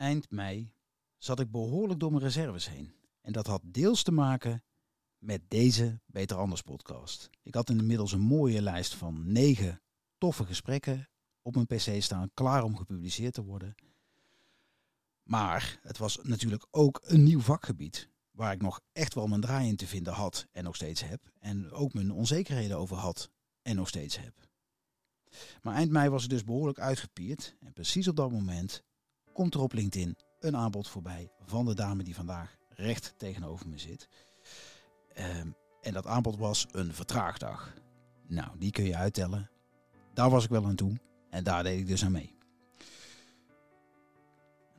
eind mei zat ik behoorlijk door mijn reserves heen. En dat had deels te maken met deze Beter Anders podcast. Ik had inmiddels een mooie lijst van negen toffe gesprekken op mijn pc staan, klaar om gepubliceerd te worden. Maar het was natuurlijk ook een nieuw vakgebied waar ik nog echt wel mijn draai in te vinden had en nog steeds heb. En ook mijn onzekerheden over had en nog steeds heb. Maar eind mei was het dus behoorlijk uitgepierd. En precies op dat moment komt er op LinkedIn een aanbod voorbij van de dame die vandaag recht tegenover me zit. Ehm, en dat aanbod was een vertraagdag. Nou, die kun je uittellen. Daar was ik wel aan toe en daar deed ik dus aan mee.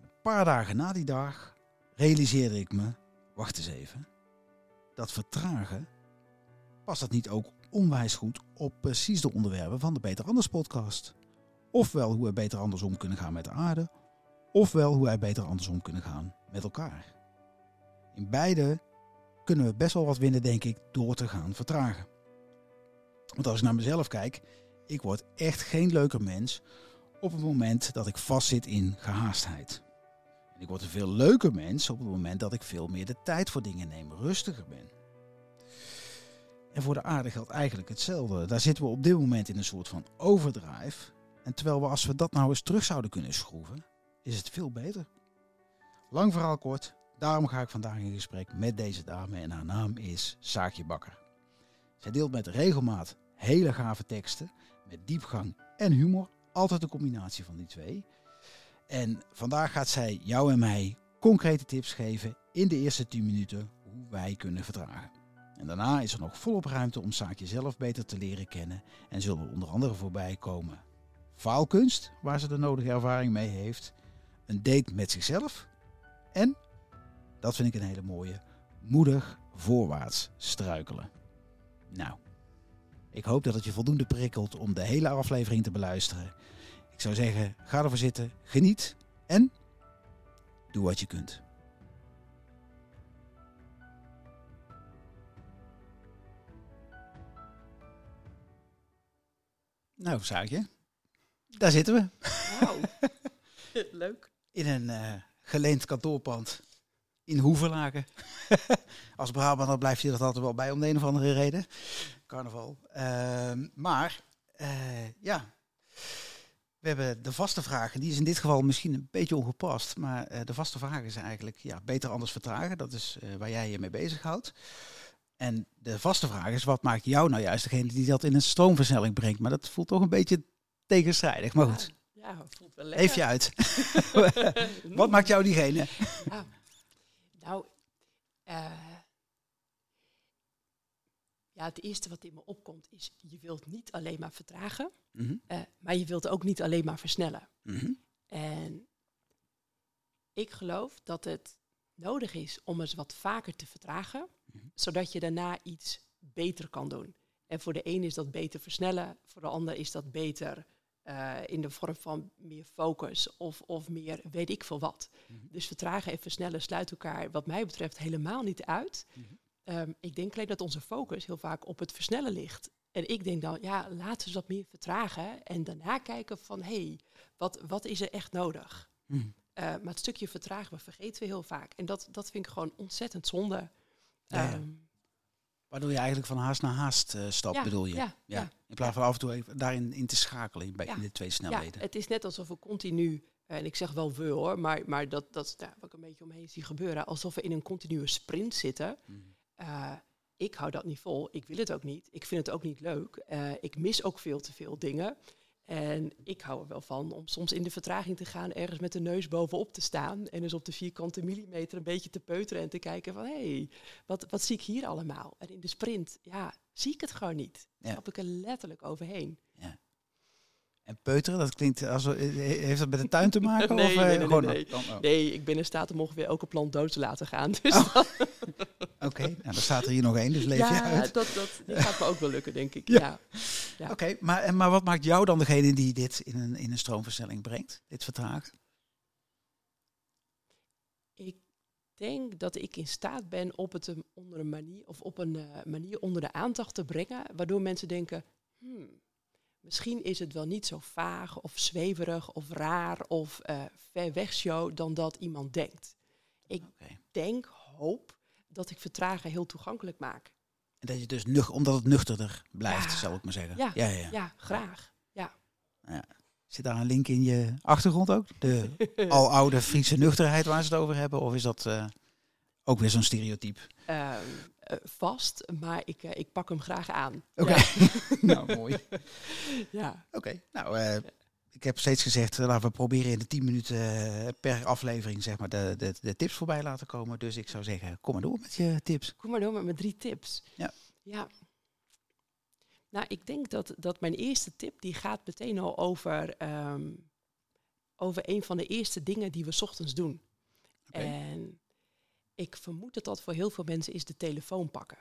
Een paar dagen na die dag realiseerde ik me, wacht eens even, dat vertragen, past dat niet ook onwijs goed op precies de onderwerpen van de Beter Anders podcast? Ofwel hoe we beter andersom kunnen gaan met de aarde, ofwel hoe wij beter andersom kunnen gaan met elkaar. In beide kunnen we best wel wat winnen, denk ik, door te gaan vertragen. Want als ik naar mezelf kijk, ik word echt geen leuker mens op het moment dat ik vastzit in gehaastheid. Ik word een veel leuker mens op het moment dat ik veel meer de tijd voor dingen neem, rustiger ben. En voor de aarde geldt eigenlijk hetzelfde. Daar zitten we op dit moment in een soort van overdrive. En terwijl we als we dat nou eens terug zouden kunnen schroeven, is het veel beter. Lang verhaal kort, daarom ga ik vandaag in gesprek met deze dame en haar naam is Saakje Bakker. Zij deelt met regelmaat hele gave teksten met diepgang en humor, altijd een combinatie van die twee. En vandaag gaat zij jou en mij concrete tips geven in de eerste 10 minuten hoe wij kunnen vertragen. En daarna is er nog volop ruimte om Saakje zelf beter te leren kennen en zullen er onder andere voorbij komen faalkunst, waar ze de nodige ervaring mee heeft, een date met zichzelf en, dat vind ik een hele mooie, moedig voorwaarts struikelen. Nou, ik hoop dat het je voldoende prikkelt om de hele aflevering te beluisteren. Ik zou zeggen, ga ervoor zitten, geniet en doe wat je kunt. Nou, Saakje, daar zitten we. Wauw, leuk. In een uh, geleend kantoorpand in Hoevelaken. Als Brabander blijft je dat altijd wel bij om de een of andere reden. Carnaval. Uh, maar, uh, ja. We hebben de vaste vragen. Die is in dit geval misschien een beetje ongepast. Maar uh, de vaste vragen is eigenlijk ja, beter anders vertragen. Dat is waar jij je mee bezighoudt. En de vaste vraag is, wat maakt jou nou juist degene die dat in een stroomversnelling brengt? Maar dat voelt toch een beetje tegenstrijdig. Maar goed. Ja, voelt wel lekker. Even je uit. wat maakt jou diegene? Ja. Nou, uh, ja, het eerste wat in me opkomt is, je wilt niet alleen maar vertragen, mm -hmm. uh, maar je wilt ook niet alleen maar versnellen. Mm -hmm. En ik geloof dat het nodig is om eens wat vaker te vertragen, mm -hmm. zodat je daarna iets beter kan doen. En voor de een is dat beter versnellen, voor de ander is dat beter uh, in de vorm van meer focus of, of meer weet ik veel wat. Dus vertragen en versnellen sluit elkaar wat mij betreft helemaal niet uit. Um, ik denk alleen dat onze focus heel vaak op het versnellen ligt. En ik denk dan, ja, laten we wat meer vertragen en daarna kijken van, hé, hey, wat, wat is er echt nodig? Mm. Uh, maar het stukje vertragen, we vergeten we heel vaak. En dat, dat vind ik gewoon ontzettend zonde. Ja, ja. Um, Waardoor je eigenlijk van haast naar haast uh, stap, Ja, bedoel je? ja, ja. In plaats van af en toe even daarin in te schakelen in, bij, in de twee ja, snelheden. het is net alsof we continu, eh, en ik zeg wel we hoor, maar, maar dat, dat is daar wat ik een beetje omheen zie gebeuren. Alsof we in een continue sprint zitten. Mhm. Uh, ik hou dat niet vol. Ik wil het ook niet. Ik vind het ook niet leuk. Uh, ik mis ook veel te veel dingen. En ik hou er wel van om soms in de vertraging te gaan, ergens met de neus bovenop te staan. En dus op de vierkante millimeter een beetje te peuteren en te kijken van hé, hey, wat, wat zie ik hier allemaal? En in de sprint, ja, zie ik het gewoon niet. Ja. Stap ik er letterlijk overheen. En peuteren, dat klinkt als heeft dat met de tuin te maken? Nee, of, nee, eh, nee, nee, nee. oh. Nee, ik ben in staat om ongeveer elke plant dood te laten gaan. Dus Oh, Oké, nou, er staat er hier nog één, dus leef je ja, uit. dat, dat die gaat me ook wel lukken, denk ik. Ja. Ja. ja. Oké, maar, maar wat maakt jou dan degene die dit in een, in een stroomversnelling brengt? Dit vertragen? Ik denk dat ik in staat ben op het onder een manier of op een eh, manier onder de aandacht te brengen, waardoor mensen denken, hmm, misschien is het wel niet zo vaag of zweverig of raar of eh, ver weg show dan dat iemand denkt. Ik denk, hoop, dat ik vertragen heel toegankelijk maak. En dat je dus nuch, omdat het nuchterder blijft, Ja. zal ik maar zeggen. Ja. ja, ja. Ja, graag. Ja. Zit daar een link in je achtergrond ook? De aloude Friese nuchterheid waar ze het over hebben? Of is dat eh, ook weer zo'n stereotype? Ehm, eh, vast, maar ik, eh, ik pak hem graag aan. Oké. Nou, mooi. ja. Oké, nou, eh, ik heb steeds gezegd, eh, laten we proberen in de 10 minuten eh, per aflevering zeg maar, de, de, de tips voorbij laten komen. Dus ik zou zeggen, kom maar door met je tips. Kom maar door met mijn drie tips. Ja. Ja. Nou, ik denk dat, dat mijn eerste tip, die gaat meteen al over, ehm, over een van de eerste dingen die we 's ochtends doen. Oké. En ik vermoed dat dat voor heel veel mensen is de telefoon pakken.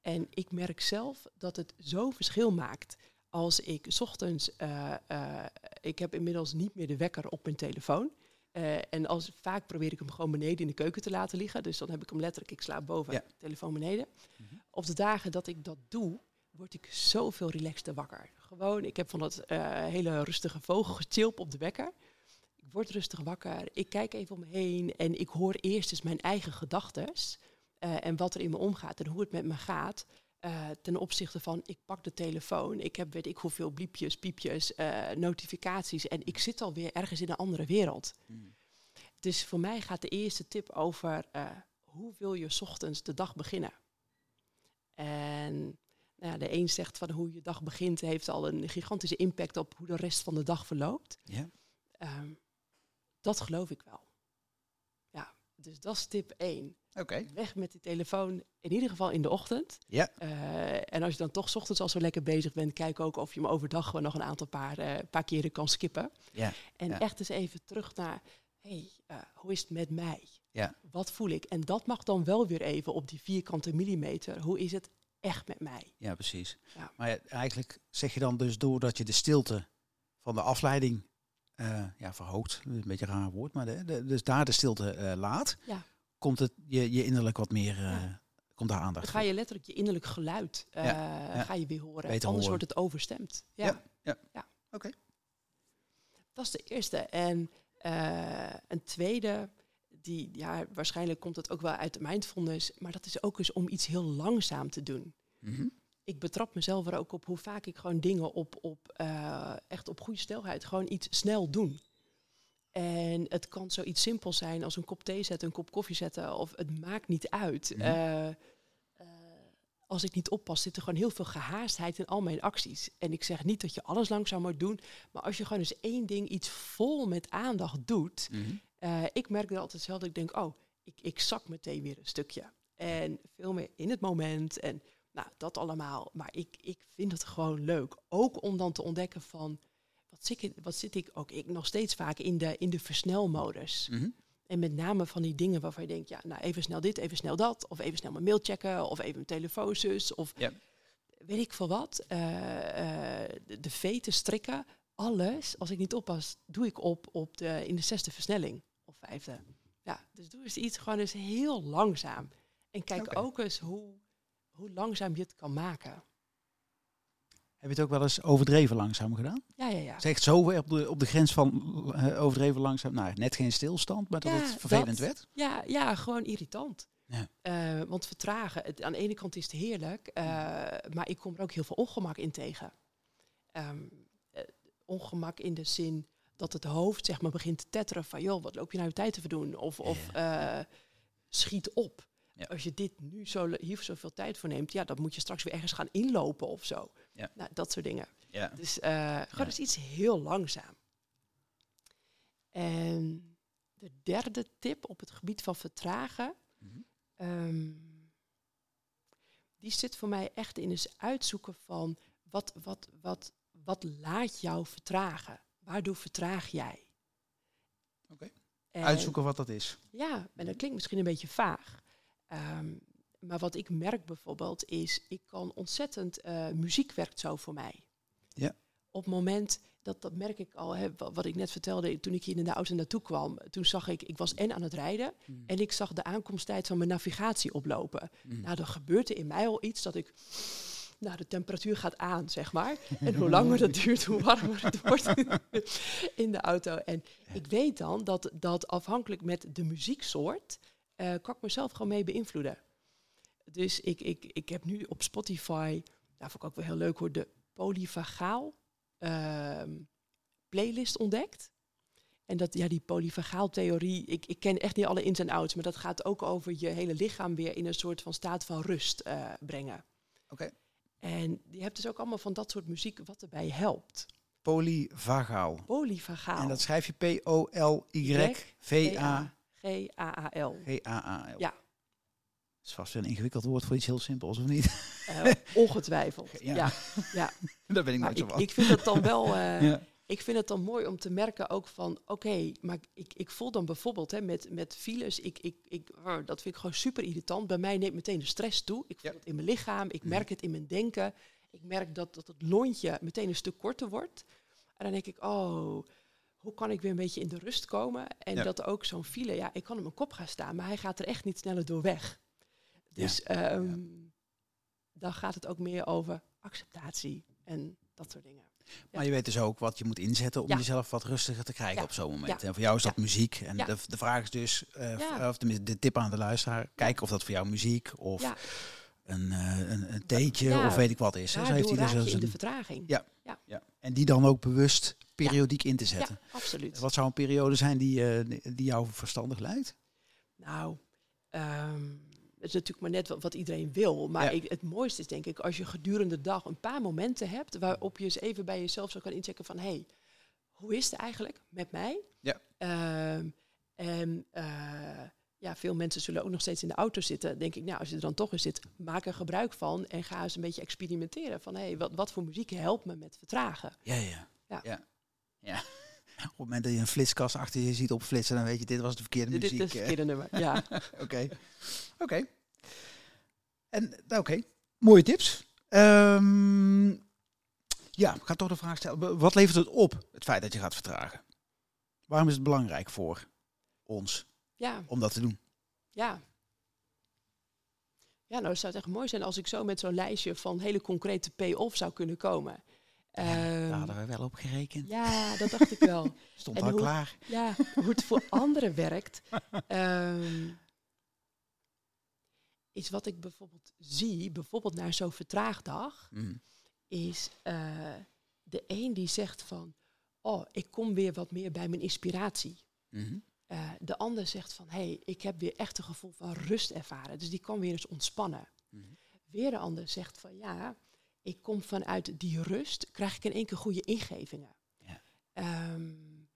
En ik merk zelf dat het zo verschil maakt als ik 's ochtends, eh, eh, ik heb inmiddels niet meer de wekker op mijn telefoon. Eh, en als, vaak probeer ik hem gewoon beneden in de keuken te laten liggen. Dus dan heb ik hem letterlijk, ik slaap boven, Ja. telefoon beneden. Mhm. Op de dagen dat ik dat doe, word ik zoveel relaxter wakker. Gewoon, ik heb van dat hele rustige vogelgechilp op de wekker. Ik word rustig wakker, ik kijk even om me heen en ik hoor eerst eens mijn eigen gedachten en wat er in me omgaat en hoe het met me gaat. Eh, ten opzichte van, ik pak de telefoon, ik heb weet ik hoeveel bliepjes, piepjes, eh, notificaties en ik zit alweer ergens in een andere wereld. Mm. Dus voor mij gaat de eerste tip over eh, hoe wil je 's ochtends de dag beginnen. En nou, de een zegt van hoe je dag begint heeft al een gigantische impact op hoe de rest van de dag verloopt. Ja. Ehm, dat geloof ik wel. Ja, dus dat is tip 1. Weg met die telefoon, in ieder geval in de ochtend. Ja. Eh, en als je dan toch 's ochtends al zo lekker bezig bent, kijk ook of je hem overdag gewoon nog een aantal paar, eh, paar keren kan skippen. Ja. En Ja. echt eens even terug naar, hey, eh, hoe is het met mij? Ja. Wat voel ik? En dat mag dan wel weer even op die vierkante millimeter. Hoe is het echt met mij? Ja, precies. Ja. Maar ja, eigenlijk zeg je dan dus doordat je de stilte van de afleiding ja, verhoogt, een beetje een raar woord, maar de, de- dus daar de stilte laat, Ja. Komt het je, je innerlijk wat meer, eh, komt daar aandacht Dan ga je letterlijk je innerlijk geluid eh, ja. ga je weer horen. Beter Anders horen. wordt het overstemd. Ja. Ja, ja. Oké. Dat is de eerste. En eh, een tweede, die, ja, waarschijnlijk komt het ook wel uit de mindfulness, maar dat is ook eens om iets heel langzaam te doen. Mhm. ik betrap mezelf er ook op hoe vaak ik gewoon dingen op, op echt op goede snelheid, gewoon iets snel doen. En het kan zoiets simpels zijn als een kop thee zetten, een kop koffie zetten, of het maakt niet uit. Mhm. Eh, eh, als ik niet oppas, zit er gewoon heel veel gehaastheid in al mijn acties. En ik zeg niet dat je alles langzaam moet doen, maar als je gewoon eens één ding iets vol met aandacht doet, Mhm. eh, ik merk er altijd zelf dat ik denk, oh, ik, ik zak meteen weer een stukje. En veel meer in het moment en nou, dat allemaal. Maar ik, ik vind het gewoon leuk. Ook om dan te ontdekken van, wat zit ik, wat zit ik ook ik nog steeds vaak in de, in de versnelmodus. Mhm. En met name van die dingen waarvan je denkt, ja, nou even snel dit, even snel dat. Of even snel mijn mail checken, of even mijn telefoonzus. Of Ja. weet ik veel wat. Eh, eh, de, de veten strikken, alles, als ik niet oppas, doe ik op, op de, in de zesde versnelling. Of vijfde. Ja, dus doe eens iets gewoon eens heel langzaam. En kijk ook eens hoe, hoe langzaam je het kan maken. Heb je het ook wel eens overdreven langzaam gedaan? Ja, ja, ja. Zeg zo weer op de, op de grens van eh, overdreven langzaam, nou net geen stilstand, maar dat Ja, het vervelend dat. werd? Ja, ja, gewoon irritant. Ja. Eh, want vertragen, het, aan de ene kant is het heerlijk, eh, maar ik kom er ook heel veel ongemak in tegen. Ehm, eh, ongemak in de zin dat het hoofd zeg maar begint te tetteren van, joh, wat loop je nou je tijd te verdoen? Of, of schiet op. Ja. Als je dit nu zo, hier zoveel tijd voor neemt, ja, dan moet je straks weer ergens gaan inlopen of zo. Ja. Nou, dat soort dingen. Ja. Dus eh, gewoon eens iets heel langzaam. En de derde tip op het gebied van vertragen, Mhm. ehm, die zit voor mij echt in het uitzoeken van wat, wat, wat, wat laat jou vertragen? Waardoor vertraag jij? Oké. En- Uitzoeken wat dat is. ja, en dat klinkt misschien een beetje vaag. Ehm, maar wat ik merk bijvoorbeeld is, ik kan ontzettend, eh, muziek werkt zo voor mij. Ja. Op het moment, dat, dat merk ik al, hè, wa- wat ik net vertelde, toen ik hier in de auto naartoe kwam, toen zag ik, ik was en aan het rijden Mm. en ik zag de aankomsttijd van mijn navigatie oplopen. Mm. Nou, dan gebeurt er in mij al iets dat ik nou, de temperatuur gaat aan, zeg maar. En hoe langer dat duurt, hoe warmer het wordt in de auto. En ik weet dan dat, dat afhankelijk met de muzieksoort, uh, kan ik mezelf gewoon mee beïnvloeden. Dus ik, ik, ik heb nu op Spotify, daar vond ik ook wel heel leuk hoor, de polyvagaal ehm, playlist ontdekt. En dat, ja, die polyvagaaltheorie, ik, ik ken echt niet alle ins en outs, maar dat gaat ook over je hele lichaam weer in een soort van staat van rust uh, brengen. Oké. En je hebt dus ook allemaal van dat soort muziek wat erbij helpt. Polyvagaal. Polyvagaal. En dat schrijf je P-O-L-Y-V-A. G-A-A-L. G-A-A-L. Ja. Dat is vast een ingewikkeld woord voor iets heel simpels, of niet? Uh, ongetwijfeld. ja. ja. ja. Daar ben ik nooit zo van. ik vind het dan wel... Uh, ja ik vind het dan mooi om te merken ook van, oké, maar ik, ik voel dan bijvoorbeeld hè, met, met files, ik, ik, ik, oh, dat vind ik gewoon super irritant. Bij mij neemt meteen de stress toe. Ik voel het in mijn lichaam, ik merk het in mijn denken. Ik merk dat, dat het lontje meteen een stuk korter wordt. En dan denk ik, oh, hoe kan ik weer een beetje in de rust komen? En dat ook zo'n file, ja, ik kan op mijn kop gaan staan, maar hij gaat er echt niet sneller door weg. Dus ehm, dan gaat het ook meer over acceptatie en dat soort dingen. Maar je weet dus ook wat je moet inzetten om jezelf wat rustiger te krijgen op zo'n moment. En voor jou is dat muziek. En de, de vraag is dus, uh, of de, de tip aan de luisteraar, kijk of dat voor jou muziek of een, uh, een, een theetje of weet ik wat is. Zo heeft hij dus in de vertraging. Ja. Ja. En die dan ook bewust periodiek in te zetten. Ja, absoluut. Wat zou een periode zijn die, uh, die jou verstandig leidt? Nou, um, het is natuurlijk maar net wat, iedereen wil. Maar ik, het mooiste is denk ik als je gedurende de dag een paar momenten hebt waarop je eens even bij jezelf zo kan inchecken van hé, hey, hoe is het eigenlijk met mij? Ja. Um, en uh, ja, veel mensen zullen ook nog steeds in de auto zitten. Denk ik, nou, als je er dan toch in zit, maak er gebruik van en ga eens een beetje experimenteren van hé, hey, wat, wat voor muziek helpt me met vertragen? Ja, ja. ja. ja. Ja. Op het moment dat je een flitskast achter je ziet opflitsen, dan weet je, dit was de verkeerde muziek. Dit is het verkeerde nummer, ja. Oké. Oké. En, nou, oké. Mooie tips. Um, ja, ik ga toch de vraag stellen. Wat levert het op, het feit dat je gaat vertragen? Waarom is het belangrijk voor ons ja. om dat te doen? Ja. Ja, nou, het zou echt mooi zijn als ik zo met zo'n lijstje van hele concrete pay-off zou kunnen komen. Ja, daar hadden we wel op gerekend. Ja, dat dacht ik wel. Stond en al hoe, klaar. Ja, hoe het voor anderen werkt. Um, is wat ik bijvoorbeeld zie, bijvoorbeeld naar zo'n vertraagdag, mm. is uh, de een die zegt van, oh, ik kom weer wat meer bij mijn inspiratie. Mm. Uh, de ander zegt van, hé, hey, ik heb weer echt een gevoel van rust ervaren, dus die kan weer eens ontspannen. Mm. Weer de ander zegt van, ja, ik kom vanuit die rust, krijg ik in één keer goede ingevingen. Ja. Um,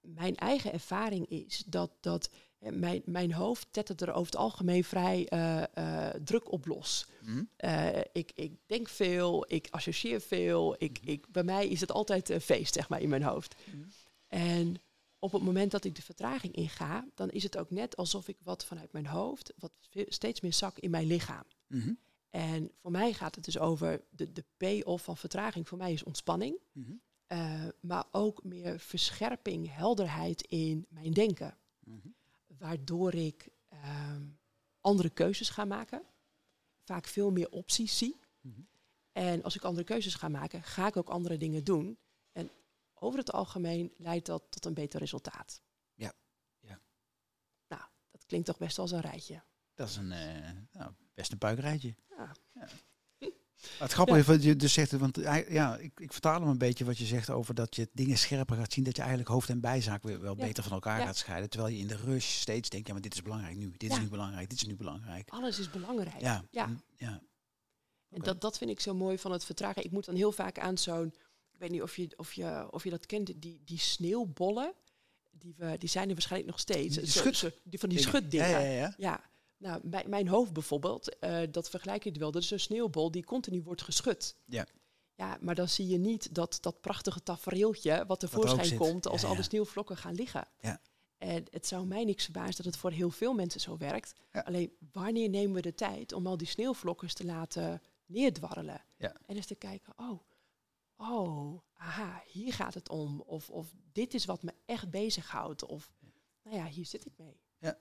mijn eigen ervaring is dat, dat mijn, mijn hoofd tettert er over het algemeen vrij uh, uh, druk op los. Mm. Uh, ik, ik denk veel, ik associeer veel. Ik, Mhm. ik, bij mij is het altijd een feest, zeg maar, in mijn hoofd. Mm. En op het moment dat ik de vertraging inga, dan is het ook net alsof ik wat vanuit mijn hoofd, wat steeds meer zak in mijn lichaam. Mm. En voor mij gaat het dus over de, de pay-off van vertraging. Voor mij is ontspanning. Mm. Uh, maar ook meer verscherping, helderheid in mijn denken. Mm. Waardoor ik uh, andere keuzes ga maken. Vaak veel meer opties zie. Mm. En als ik andere keuzes ga maken, ga ik ook andere dingen doen. En over het algemeen leidt dat tot een beter resultaat. Ja. ja. Nou, dat klinkt toch best als een rijtje. Dat is een, uh, nou, best een puikrijtje. Ja. ja. Het grappige is wat je dus zegt, want ja, ik, ik vertaal hem een beetje wat je zegt over dat je dingen scherper gaat zien, dat je eigenlijk hoofd en bijzaak weer wel Ja. beter van elkaar Ja. gaat scheiden. Terwijl je in de rush steeds denkt, ja, maar dit is belangrijk nu, dit is nu belangrijk, dit is nu belangrijk. Alles is belangrijk. Ja, Ja. en- ja. En dat, dat vind ik zo mooi van het vertragen. Ik moet dan heel vaak aan zo'n, ik weet niet of je, of je, of je dat kent, die, die sneeuwbollen, die, we, die zijn er waarschijnlijk nog steeds. Die schut- zo- die van die Dingen. schutdingen. Ja. Ja, nou, mijn, mijn hoofd bijvoorbeeld, eh, dat vergelijk je wel. Dat is een sneeuwbol die continu wordt geschud. Ja. Ja, maar dan zie je niet dat, dat prachtige tafereeltje wat tevoorschijn komt als Ja, al de sneeuwvlokken gaan liggen. Ja. En het zou mij niks verbazen dat het voor heel veel mensen zo werkt. Ja. Alleen, wanneer nemen we de tijd om al die sneeuwvlokken te laten neerdwarrelen? Ja. En eens te kijken, oh, oh, aha, hier gaat het om. Of, of dit is wat me echt bezighoudt. Of, nou ja, hier zit ik mee. Ja,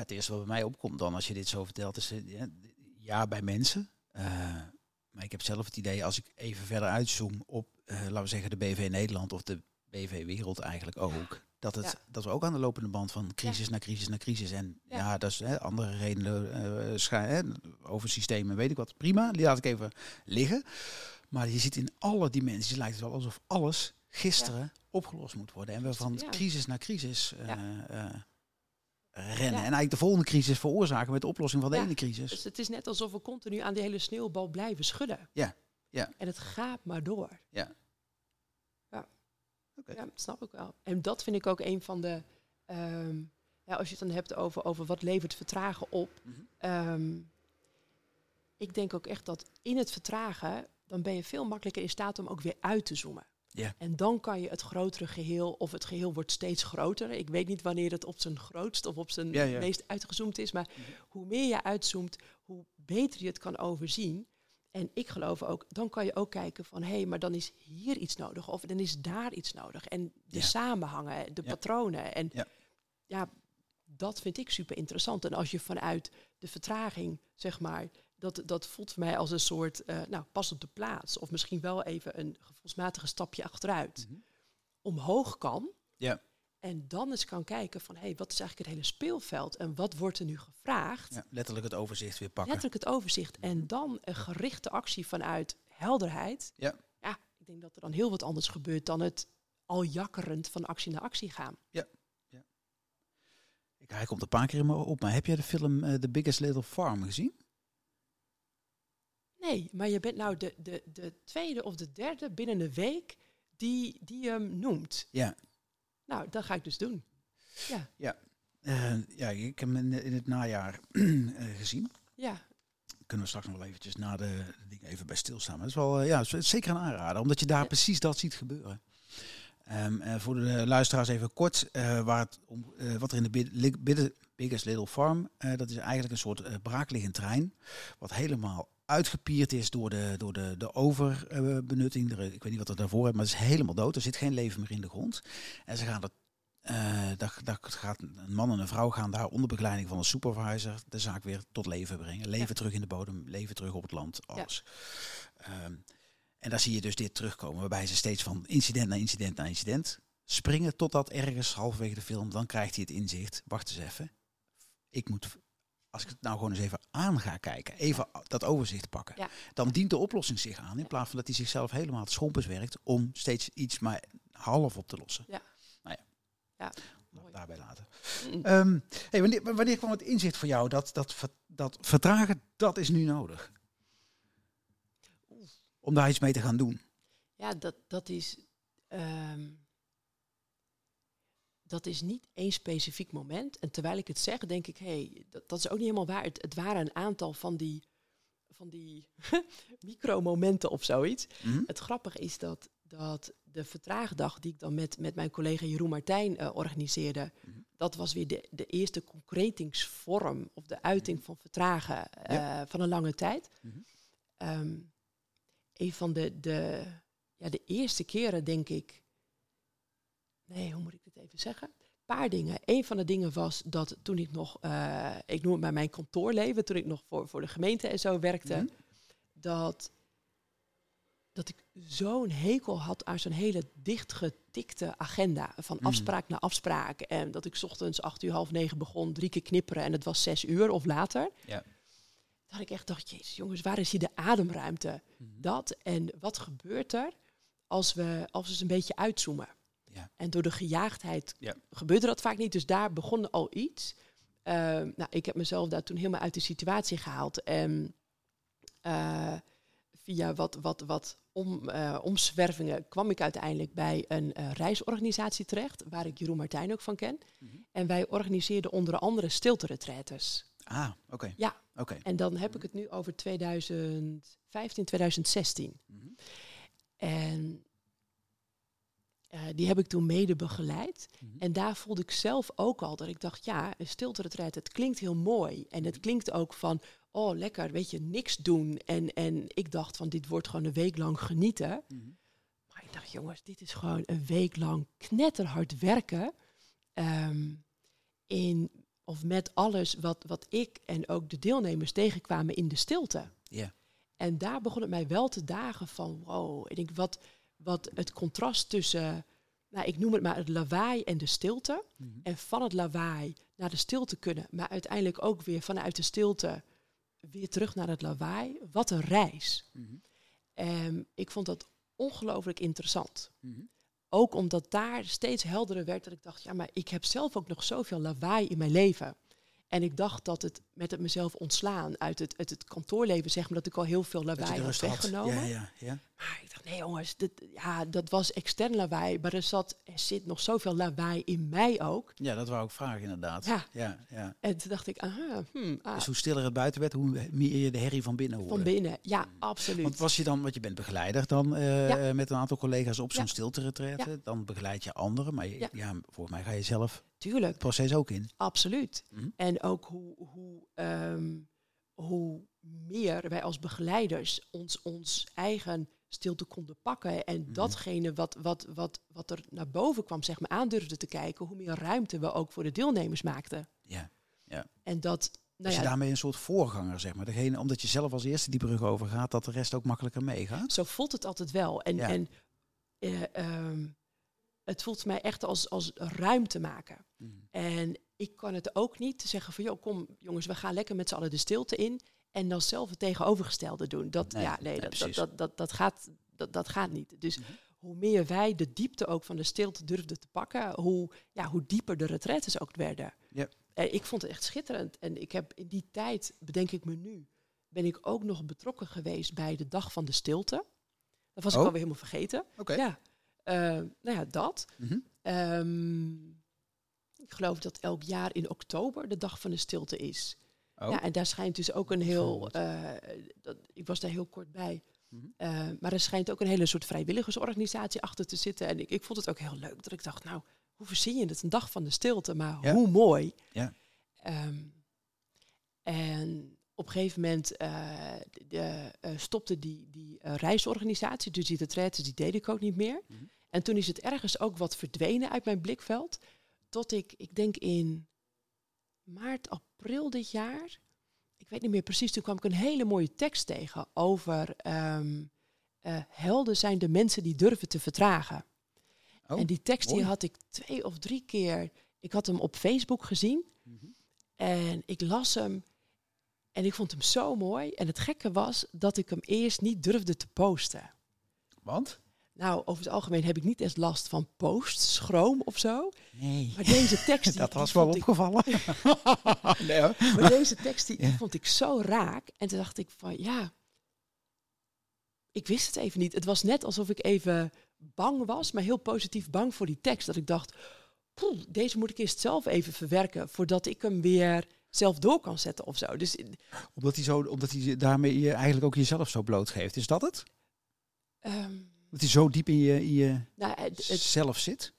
het eerste wat bij mij opkomt dan als je dit zo vertelt is, eh, ja, ja, bij mensen. Uh, maar ik heb zelf het idee, als ik even verder uitzoom op, uh, laten we zeggen, de BV Nederland of de BV Wereld eigenlijk ook. Dat, het, dat we ook aan de lopende band van crisis naar crisis naar crisis. En ja, dat is hè, andere redenen uh, over systemen, weet ik wat. Prima, die laat ik even liggen. Maar je ziet in alle dimensies, lijkt het wel alsof alles gisteren opgelost moet worden. En we van crisis naar crisis uh, rennen. En eigenlijk de volgende crisis veroorzaken met de oplossing van de ene crisis. Dus het is net alsof we continu aan die hele sneeuwbal blijven schudden. Ja. ja. En het gaat maar door. Ja. Ja. Okay. ja, snap ik wel. En dat vind ik ook een van de... Um, ja, als je het dan hebt over, over wat levert vertragen op. Mm um, ik denk ook echt dat in het vertragen... dan ben je veel makkelijker in staat om ook weer uit te zoomen. Ja. En dan kan je het grotere geheel, of het geheel wordt steeds groter. Ik weet niet wanneer het op zijn grootst of op zijn meest uitgezoomd is. Maar mhm. hoe meer je uitzoomt, hoe beter je het kan overzien. En ik geloof ook, dan kan je ook kijken van hé, hey, maar dan is hier iets nodig of dan is daar iets nodig. En de samenhangen, de patronen. En ja. dat vind ik super interessant. En als je vanuit de vertraging, zeg maar, dat, dat voelt voor mij als een soort, uh, nou, pas op de plaats. Of misschien wel even een gevoelsmatige stapje achteruit. Mhm. Omhoog kan. Ja. En dan eens kan kijken van, hé, hey, wat is eigenlijk het hele speelveld? En wat wordt er nu gevraagd? Ja, letterlijk het overzicht weer pakken. Letterlijk het overzicht. En dan een gerichte actie vanuit helderheid. Ja. Ja, ik denk dat er dan heel wat anders gebeurt dan het al jakkerend van actie naar actie gaan. Ja. ja. Ik, hij komt een paar keer in me op, maar heb jij de film uh, The Biggest Little Farm gezien? Nee, maar je bent nou de, de, de tweede of de derde binnen een week die, die hem noemt. Ja. Nou, dat ga ik dus doen. Ja. Ja, uh, ja ik heb hem in, in het najaar uh, gezien. Ja. Kunnen we straks nog wel eventjes na de, de dingen even bij stilstaan. Maar dat is wel uh, ja, is zeker een aanrader, omdat je daar ja. precies dat ziet gebeuren. Um, voor de luisteraars even kort, waar het om, wat er in de Biggest Little Farm, dat is eigenlijk een soort braakliggend trein, wat helemaal uitgepierd is door de, door de, de overbenutting. ik weet niet wat er daarvoor is, maar het is helemaal dood. Er zit geen leven meer in de grond. En ze gaan dat. Uh, dat, dat gaat een man en een vrouw gaan daar onder begeleiding van een supervisor de zaak weer tot leven brengen. Leven terug in de bodem, leven terug op het land, alles. Ja. Um, en daar zie je dus dit terugkomen, waarbij ze steeds van incident naar incident naar incident springen, totdat ergens halverwege de film, dan krijgt hij het inzicht, wacht eens even, ik moet als ik het nou gewoon eens even aan ga kijken, even dat overzicht pakken, dan dient de oplossing zich aan. In plaats van dat hij zichzelf helemaal schompers werkt om steeds iets maar half op te lossen. Ja. Nou ja. ja. Daarbij laten. Mm. Um, hey, wanneer, wanneer kwam het inzicht voor jou dat, dat, dat vertragen, dat is nu nodig? Om daar iets mee te gaan doen. Ja, dat, dat is. Um dat is niet één specifiek moment. En terwijl ik het zeg, denk ik, hé, hey, dat, dat, is ook niet helemaal waar. Het, het waren een aantal van die, van die micromomenten of zoiets. Mhm. Het grappige is dat, dat de vertraagdag die ik dan met, met mijn collega Jeroen Martijn uh, organiseerde, mhm. dat was weer de, de eerste concretingsvorm of de uiting van vertragen uh, van een lange tijd. Mm een van de, de, ja, de eerste keren, denk ik, nee, hoe moet ik even zeggen? Een paar dingen. Een van de dingen was dat toen ik nog, uh, ik noem het maar mijn kantoorleven, toen ik nog voor, voor de gemeente en zo werkte, mhm. dat, dat ik zo'n hekel had aan zo'n hele dichtgetikte agenda. Van mhm. afspraak naar afspraak. En dat ik ochtends acht uur, half negen begon, drie keer knipperen en het was zes uur of later. Ja. Dat ik echt dacht, jezus jongens, waar is hier de ademruimte? Mhm. Dat en wat gebeurt er als we, als we eens een beetje uitzoomen? Ja. En door de gejaagdheid ja. gebeurde dat vaak niet. Dus daar begon al iets. Uh, nou, ik heb mezelf daar toen helemaal uit de situatie gehaald. En uh, via wat, wat, wat om, uh, omzwervingen kwam ik uiteindelijk bij een reisorganisatie terecht, waar ik Jeroen Martijn ook van ken. Mm -hmm. En wij organiseerden onder andere stilte-retretes. Ah, oké. Okay. Ja, oké. Okay. En dan heb ik het nu over 2015, 2016. Mm -hmm. En uh, die heb ik toen mede begeleid. Mm -hmm. En daar voelde ik zelf ook al dat ik dacht, ja, een stilte-retreat, het klinkt heel mooi. En het klinkt ook van, oh lekker, weet je, niks doen. En, en ik dacht van, dit wordt gewoon een week lang genieten. Mm -hmm. Maar ik dacht, jongens, dit is gewoon een week lang knetterhard werken. Um, in of met alles wat, wat ik en ook de deelnemers tegenkwamen in de stilte. Ja. En daar begon het mij wel te dagen van, wow, ik denk wat, wat het contrast tussen, nou, ik noem het maar het lawaai en de stilte. Mhm. En van het lawaai naar de stilte kunnen, maar uiteindelijk ook weer vanuit de stilte weer terug naar het lawaai. Wat een reis. Ehm, ik vond dat ongelooflijk interessant. Mhm. Ook omdat daar steeds helderder werd dat ik dacht, ja, maar ik heb zelf ook nog zoveel lawaai in mijn leven. En ik dacht dat het met het mezelf ontslaan uit het, uit het kantoorleven, zeg maar, dat ik al heel veel lawaai had had. weggenomen. Ja, ja, ja. Maar ik dacht, nee jongens, dit, ja, dat was extern lawaai. Maar er, zat, er zit nog zoveel lawaai in mij ook. ja, dat wou ik vragen inderdaad. Ja. Ja, ja. En toen dacht ik, aha, hmm, ah, Dus hoe stiller het buiten werd, hoe meer je de herrie van binnen hoorde. van binnen. Ja, absoluut. Want was je dan, want je bent begeleider dan eh, Ja. met een aantal collega's op zo'n Ja. stilte Dan begeleid je anderen, maar je, ja. Ja. volgens mij ga je zelf het Tuurlijk, proces ook in. absoluut. Mhm. En ook hoe, hoe, ehm, hoe meer wij als begeleiders ons, ons eigen stilte konden pakken. En Mhm. datgene wat, wat, wat, wat er naar boven kwam, zeg maar, aandurfde te kijken, hoe meer ruimte we ook voor de deelnemers maakten. Ja. En dat, Dus nou je ja, daarmee een soort voorganger, zeg maar. Degene, omdat je zelf als eerste die brug overgaat, dat de rest ook makkelijker meegaat. zo voelt het altijd wel. En, Ja. en eh, ehm, het voelt mij echt als, als ruimte maken. Mhm. En ik kan het ook niet zeggen van, joh, kom jongens, we gaan lekker met z'n allen de stilte in. En dan zelf het tegenovergestelde doen. Dat, Nee, ja, nee, nee, dat, dat, dat, dat, dat, gaat, dat, dat gaat niet. Dus Mhm. hoe meer wij de diepte ook van de stilte durfden te pakken, hoe, ja, hoe dieper de retraites ook werden. Ja. En ik vond het echt schitterend. En ik heb in die tijd, bedenk ik me nu, ben ik ook nog betrokken geweest bij de Dag van de Stilte. Dat was ik Oh. alweer helemaal vergeten. Oké. Ja, Eh, nou ja, dat. Ehm, ik geloof dat elk jaar in oktober de dag van de stilte is. Oh. Ja, en daar schijnt dus ook een heel. Eh, dat, ik was daar heel kort bij. Mhm. Eh, maar er schijnt ook een hele soort vrijwilligersorganisatie achter te zitten. En ik, ik vond het ook heel leuk dat ik dacht, nou, hoe verzin je het? Een dag van de stilte, maar Ja. hoe mooi. Ja. Ehm, en op een gegeven moment eh, de, stopte die, die reisorganisatie, dus die retraites, die deed ik ook niet meer. Mhm. En toen is het ergens ook wat verdwenen uit mijn blikveld. Tot ik, ik denk in maart, april dit jaar, ik weet niet meer precies, toen kwam ik een hele mooie tekst tegen over ehm, eh, helden zijn de mensen die durven te vertragen. Oh, en die tekst die had ik twee of drie keer, ik had hem op Facebook gezien Mhm. en ik las hem en ik vond hem zo mooi. En het gekke was dat ik hem eerst niet durfde te posten. Want? Nou, over het algemeen heb ik niet eens last van posts, schroom of zo. Nee. Maar deze tekst, die, Dat was wel ik, opgevallen. nee hoor. maar deze tekst die, vond ik zo raak. En toen dacht ik van, ja, ik wist het even niet. Het was net alsof ik even bang was, maar heel positief bang voor die tekst. Dat ik dacht, poeh, deze moet ik eerst zelf even verwerken voordat ik hem weer zelf door kan zetten of zo. Dus Omdat hij, zo, omdat hij daarmee je eigenlijk ook jezelf zo blootgeeft. Is dat het? ehm, Dat hij zo diep in je, in je nou, het, het, zelf zit?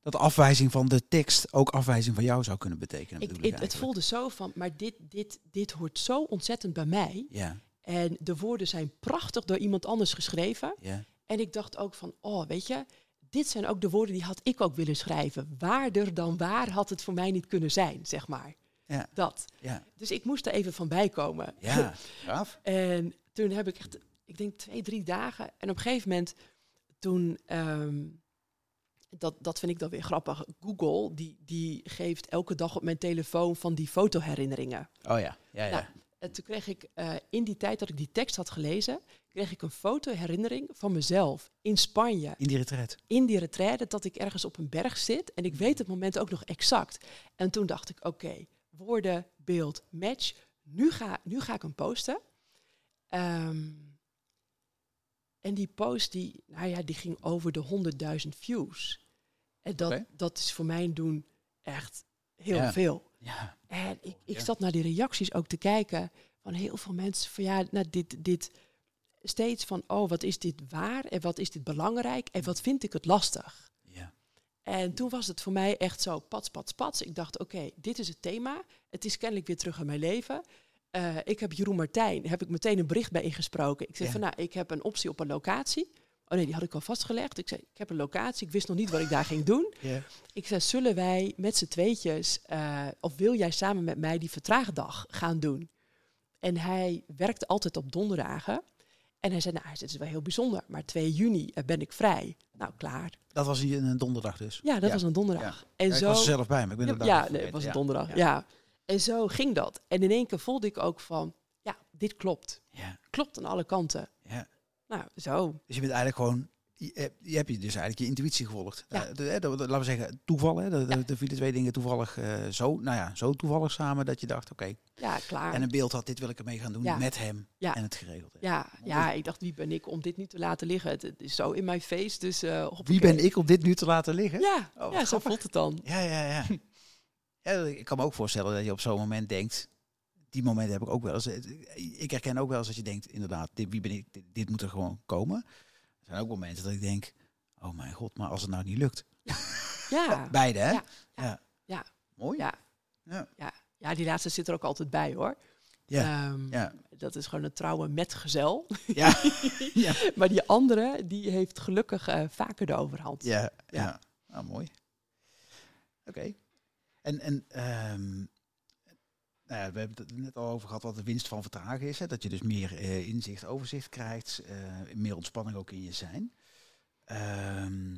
Dat afwijzing van de tekst ook afwijzing van jou zou kunnen betekenen. ik, ik het, voelde zo van, maar dit, dit, dit hoort zo ontzettend bij mij. Ja, En de woorden zijn prachtig door iemand anders geschreven. ja. En ik dacht ook van, oh, weet je, dit zijn ook de woorden die had ik ook willen schrijven. Waarder dan waar had het voor mij niet kunnen zijn, zeg maar. Ja. Dat. Ja, Dus ik moest er even van bij komen. ja. gaaf. en toen heb ik echt, ik denk twee, drie dagen. En op een gegeven moment, toen, ehm, dat, dat vind ik dan weer grappig. Google, die, die geeft elke dag op mijn telefoon van die fotoherinneringen. Oh ja, ja, ja. Nou, En toen kreeg ik eh, in die tijd dat ik die tekst had gelezen, kreeg ik een fotoherinnering van mezelf in Spanje. In die retreat. In die retraite dat ik ergens op een berg zit. En ik weet het moment ook nog exact. En toen dacht ik, oké, woorden, beeld, match. Nu ga, nu ga ik hem posten. Ehm, en die post, die, nou ja, die ging over de 100.000 views. En dat, dat is voor mijn doen echt heel Ja. veel. Ja. En ik, ik Ja. zat naar die reacties ook te kijken van heel veel mensen van ja, nou dit, dit steeds van oh, wat is dit waar en wat is dit belangrijk en wat vind ik het lastig. ja. En toen was het voor mij echt zo pats, pats, pats. Ik dacht, oké, dit is het thema. Het is kennelijk weer terug in mijn leven. Eh, ik heb Jeroen Martijn, heb ik meteen een bericht bij ingesproken. Ik zeg Ja. van, nou, ik heb een optie op een locatie. Oh nee, die had ik al vastgelegd. Ik zei, ik heb een locatie, ik wist nog niet wat ik daar ging doen. Ik zei, zullen wij met z'n tweetjes, eh, of wil jij samen met mij die vertraagdag gaan doen? En hij werkte altijd op donderdagen. En hij zei, nou, dit is wel heel bijzonder, maar 2 juni eh, ben ik vrij. Nou, klaar. Dat was hier een donderdag dus. Ja, dat Ja. was een donderdag. En Ja, ik zo, was er zelf bij, maar ik ben ja, ja, nee, het was een donderdag. Ja. En zo ging dat. En in één keer voelde ik ook van, ja, dit klopt. Ja, Klopt aan alle kanten. ja. Nou, zo. Dus je bent eigenlijk gewoon, je, hebt- je hebt je dus eigenlijk je intuïtie gevolgd. Ja. Eh, de- laten we zeggen, toeval. Hè? De, de, de vielen twee dingen toevallig eh, zo, nou ja, zo toevallig samen dat je dacht, oké. Ja, klaar. En een beeld had, dit wil ik ermee gaan doen Ja. met hem Ja. en het geregeld. ja, ja, ik dacht, wie ben ik om dit niet te laten liggen? Het, het is zo in mijn face, dus eh Wie ben ik om dit nu te laten liggen? Ja, Oh, ja zo voelt het dan. Ja, ja, ja. Ja. Ik kan me ook voorstellen dat je op zo'n moment denkt. Die momenten heb ik ook wel eens. Ik herken ook wel eens dat je denkt, inderdaad, dit, wie ben ik? Dit, dit moet er gewoon komen. Er zijn ook momenten dat ik denk, oh mijn god, maar als het nou niet lukt. Ja, Beide, hè? Ja, ja. ja. Mooi. Ja. Ja. ja, die laatste zit er ook altijd bij hoor. Ja. Ehm, Ja. Dat is gewoon een trouwe metgezel. Ja. ja. maar die andere, die heeft gelukkig eh, vaker de overhand. Ja. Ja. ja. Nou, mooi. Oké. En, en ehm, nou ja, we hebben het net al over gehad wat de winst van vertragen is. Hè? Dat je dus meer eh, inzicht, overzicht krijgt. eh, meer ontspanning ook in je zijn. Ehm,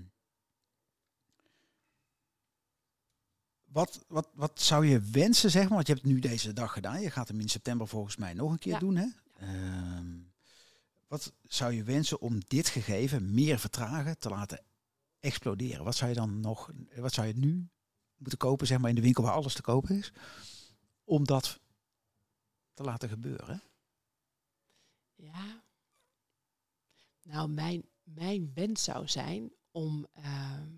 wat, wat, wat zou je wensen, zeg maar? Want je hebt nu deze dag gedaan. Je gaat hem in september volgens mij nog een keer Ja. doen. Hè? Ehm, wat zou je wensen om dit gegeven, meer vertragen, te laten exploderen? Wat zou je dan nog, wat zou je nu moeten kopen, zeg maar in de winkel waar alles te kopen is, om dat te laten gebeuren? Ja. Nou, mijn, mijn wens zou zijn om ehm,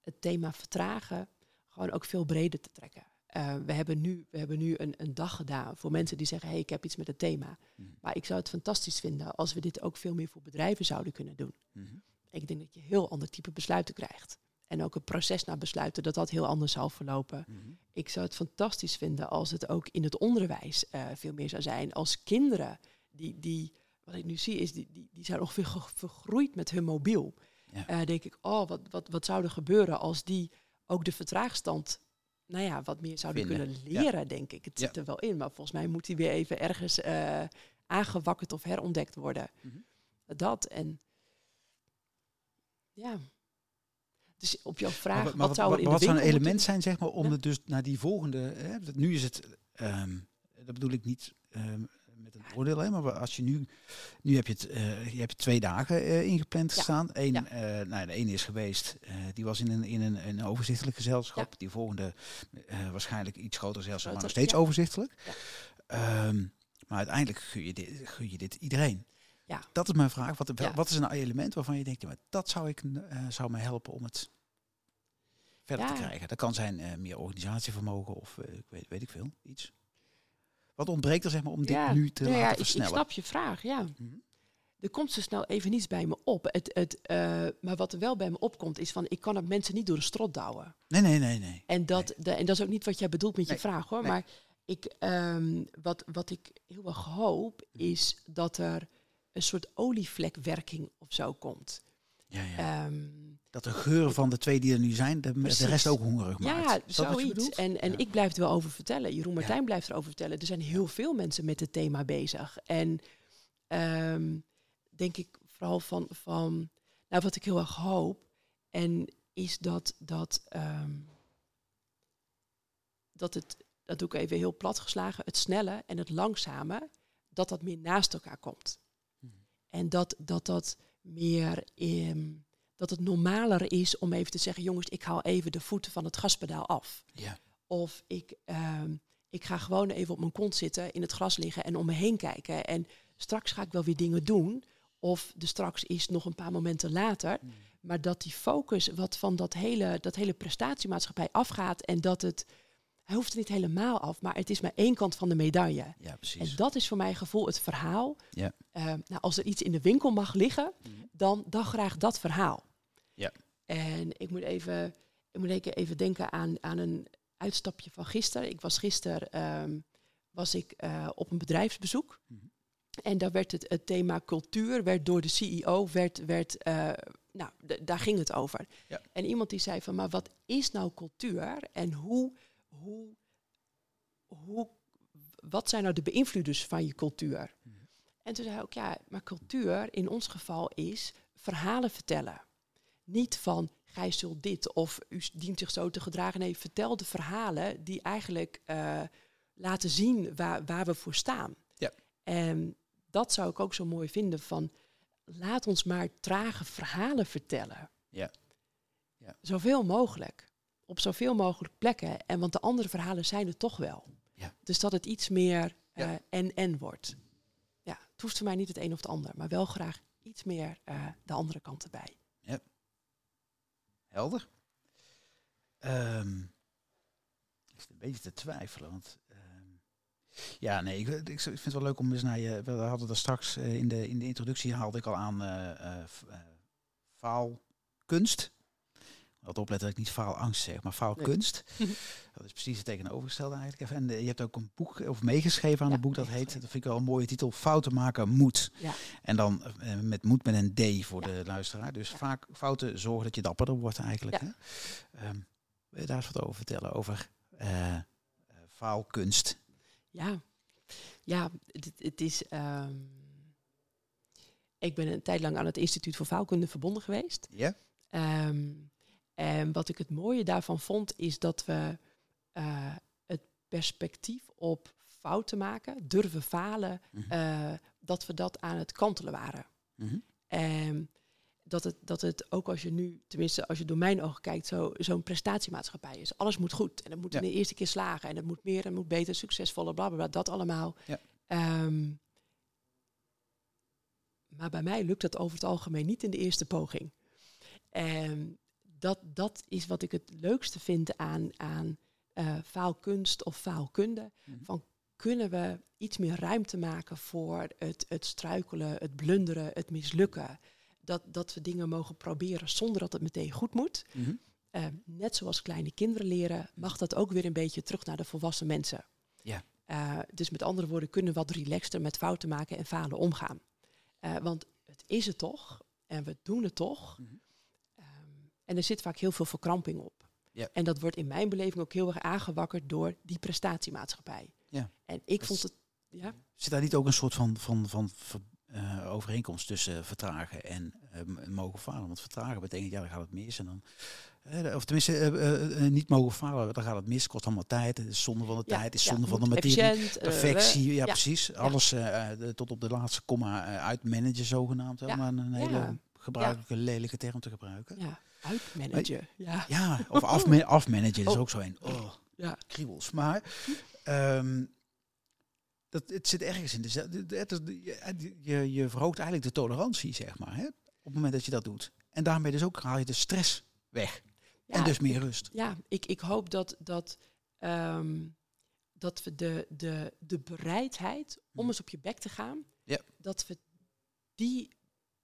het thema vertragen gewoon ook veel breder te trekken. Eh, we hebben nu, we hebben nu een, een dag gedaan voor mensen die zeggen, hey, ik heb iets met het thema. Hmm. Maar ik zou het fantastisch vinden als we dit ook veel meer voor bedrijven zouden kunnen doen. Mhm. Ik denk dat je heel ander type besluiten krijgt. En ook het proces naar besluiten, dat dat heel anders zal verlopen. Mhm. Ik zou het fantastisch vinden als het ook in het onderwijs eh, veel meer zou zijn. Als kinderen, die, die wat ik nu zie, is die, die, die zijn ongeveer ge- vergroeid met hun mobiel. Ja. Eh, denk ik, oh, wat, wat, wat zou er gebeuren als die ook de vertraagstand, nou ja, wat meer zouden Vinden. kunnen leren, denk ik. Het Ja. zit er wel in, maar volgens mij moet die weer even ergens eh, aangewakkerd of herontdekt worden. Mhm. Dat en ja. Dus op jouw Maar vraag, wat- maar wat zou er in wat de zou een element zijn, zeg maar, om Ja. het dus naar die volgende. Hè, nu is het, ehm, dat bedoel ik niet ehm, met een oordeel, hè, maar als je nu, nu heb je het, eh, je hebt twee dagen eh, ingepland Ja. staan. Eén, Ja. eh, nou, de ene is geweest, die was in een, in een, een overzichtelijk gezelschap. Die volgende waarschijnlijk iets groter gezelschap, maar nog steeds overzichtelijk. Ehm, maar uiteindelijk gun je dit, gun je dit iedereen. Ja. Dat is mijn vraag. Wat, Ja. wat is een element waarvan je denkt, ja, maar dat zou, ik, eh, zou mij helpen om het verder te krijgen? Dat kan zijn eh, meer organisatievermogen of eh, weet, weet ik veel, iets. Wat ontbreekt er zeg maar om dit nu te nou laten ja, ik, ik versnellen? snap je vraag, ja. Mhm. Er komt zo snel even niets bij me op. Het, het, maar wat er wel bij me opkomt is van, ik kan het mensen niet door de strot douwen. Nee, nee, nee, nee. En dat, de, en dat is ook niet wat jij bedoelt met je vraag hoor. nee. Maar ik, ehm, wat, wat ik heel erg hoop, is dat er een soort olievlekwerking of zo komt. Ja, ja. Ehm, dat de geur van de twee die er nu zijn, de, rest ook hongerig maakt. ja, Is zoiets. En, en Ja. ik blijf er wel over vertellen. Jeroen Martijn blijft erover vertellen. Er zijn heel veel mensen met het thema bezig. En ehm, denk ik vooral van, van nou, wat ik heel erg hoop, en is dat, dat, ehm, dat het, dat doe ik even heel plat geslagen, het snelle en het langzame, dat dat meer naast elkaar komt. En dat dat, dat meer, ehm, dat het normaler is om even te zeggen, jongens, ik haal even de voeten van het gaspedaal af. Ja. Of ik, ehm, ik ga gewoon even op mijn kont zitten, in het gras liggen en om me heen kijken. En straks ga ik wel weer dingen doen. Of de straks is nog een paar momenten later. Mhm. Maar dat die focus wat van dat hele, dat hele prestatiemaatschappij afgaat. En dat het, hij hoeft er niet helemaal af, maar het is maar één kant van de medaille. ja, precies. En dat is voor mijn gevoel het verhaal. Ja. Eh, nou, als er iets in de winkel mag liggen, Mhm. dan, dan graag dat verhaal. Ja. En ik moet even, ik moet even- denken aan, aan een uitstapje van gisteren. Ik was gisteren ehm, was ik, eh, op een bedrijfsbezoek. Mhm. En daar werd het, het thema cultuur, werd door de CEO, werd, werd, uh, nou, daar ging het over. Ja. En iemand die zei van, maar wat is nou cultuur en hoe, hoe, hoe, wat zijn nou de beïnvloeders van je cultuur? Mhm. En toen zei hij ook, ja, maar cultuur in ons geval is verhalen vertellen. Niet van, gij zult dit of u dient zich zo te gedragen. Nee, vertel de verhalen die eigenlijk uh, laten zien waar, waar we voor staan. Ja. En dat zou ik ook zo mooi vinden van, laat ons maar trage verhalen vertellen. Ja. ja. Zoveel mogelijk. Op zoveel mogelijk plekken. En want de andere verhalen zijn er toch wel. Ja. Dus dat het iets meer Ja. uh, en-en wordt. Ja, het hoeft voor mij niet het een of het ander, maar wel graag iets meer uh, de andere kant erbij. Helder. Ehm, ik zit een beetje te twijfelen, want ehm, ja, nee, ik, ik, vind het wel leuk om eens naar je. We hadden daar straks uh, in, de, in de introductie haalde ik al aan uh, faalkunst. Wat opletten dat ik niet faalangst zeg, maar faalkunst. Nee. dat is precies het tegenovergestelde eigenlijk. En je hebt ook een boek of meegeschreven aan ja, een boek dat heet, dat vind ik wel een mooie titel, Fouten maken moet. Ja. En dan uh, met moed met een D voor ja. de luisteraar. Dus vaak fouten zorgen dat je dapperder wordt eigenlijk. Hè? Um, wil je daar eens wat over vertellen? Over uh, faalkunst. Ja, ja het, het is... Um, ik ben een tijd lang aan het Instituut voor Faalkunde verbonden geweest. Ja. Um, en wat ik het mooie daarvan vond, is dat we uh, het perspectief op fouten maken, durven falen, mm -hmm. uh, dat we dat aan het kantelen waren. Mm -hmm. En dat het, dat het ook als je nu, tenminste als je door mijn ogen kijkt, zo'n zo prestatiemaatschappij is. Alles moet goed en het moet ja. in de eerste keer slagen en het moet meer en moet beter, succesvoller, bla bla bla, dat allemaal. Ja. Um, maar bij mij lukt dat over het algemeen niet in de eerste poging. En dat, dat is wat ik het leukste vind aan, aan uh, faalkunst of faalkunde. Mhm. Van kunnen we iets meer ruimte maken voor het, het struikelen, het blunderen, het mislukken. Dat, dat we dingen mogen proberen zonder dat het meteen goed moet. Mhm. Uh, net zoals kleine kinderen leren, mag dat ook weer een beetje terug naar de volwassen mensen. Ja. Uh, dus met andere woorden, kunnen we wat relaxter met fouten maken en falen omgaan. Want het is het toch en we doen het toch. Mhm. En er zit vaak heel veel verkramping op. Ja. En dat wordt in mijn beleving ook heel erg aangewakkerd door die prestatiemaatschappij. Ja. En ik dat vond het. Ja? Zit daar niet ook een soort van, van, van uh, overeenkomst tussen uh, vertragen en uh, mogen falen? Want vertragen betekent, ja, dan gaat het mis. En dan, uh, of tenminste, niet mogen falen, dan gaat het mis, kost allemaal tijd. Het is zonde van de ja, tijd, is ja, zonde van de materie. Perfectie, ja, precies. Alles de, tot op de laatste komma uitmanagen zogenaamd. Maar een hele gebruikelijke, lelijke term te gebruiken. Ja. Uitmanagen, ja. Ja, of afma afmanagen is Oh. ook zo een. Oh, Ja. kriebels. Maar um, dat, het zit ergens in de, het is, je, je, je verhoogt eigenlijk de tolerantie, zeg maar, hè, op het moment dat je dat doet. En daarmee dus ook haal je de stress weg. Ja, en dus meer rust. Ja, ik, ik hoop dat, dat, um, dat we de, de, de bereidheid om eens op je bek te gaan, ja. dat we die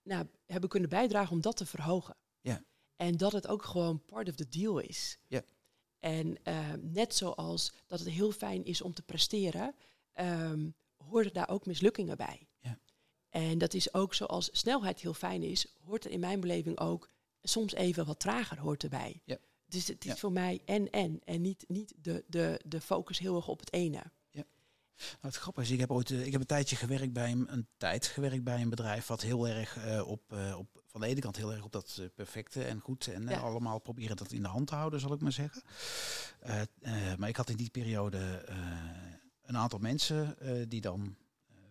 nou, hebben kunnen bijdragen om dat te verhogen. Ja. En dat het ook gewoon part of the deal is. Ja. En uh, net zoals dat het heel fijn is om te presteren, um, horen daar ook mislukkingen bij. Ja. En dat is ook zoals snelheid heel fijn is, hoort er in mijn beleving ook soms even wat trager hoort erbij. Ja. Dus het is Ja. voor mij en en en niet, niet de, de, de focus heel erg op het ene. Nou, het grappige is, ik heb ooit, uh, ik heb een tijdje gewerkt bij een, een tijd gewerkt bij een bedrijf wat heel erg uh, op, uh, op, van de ene kant heel erg op dat perfecte en goed en Ja. allemaal proberen dat in de hand te houden, zal ik maar zeggen. maar ik had in die periode een aantal mensen die dan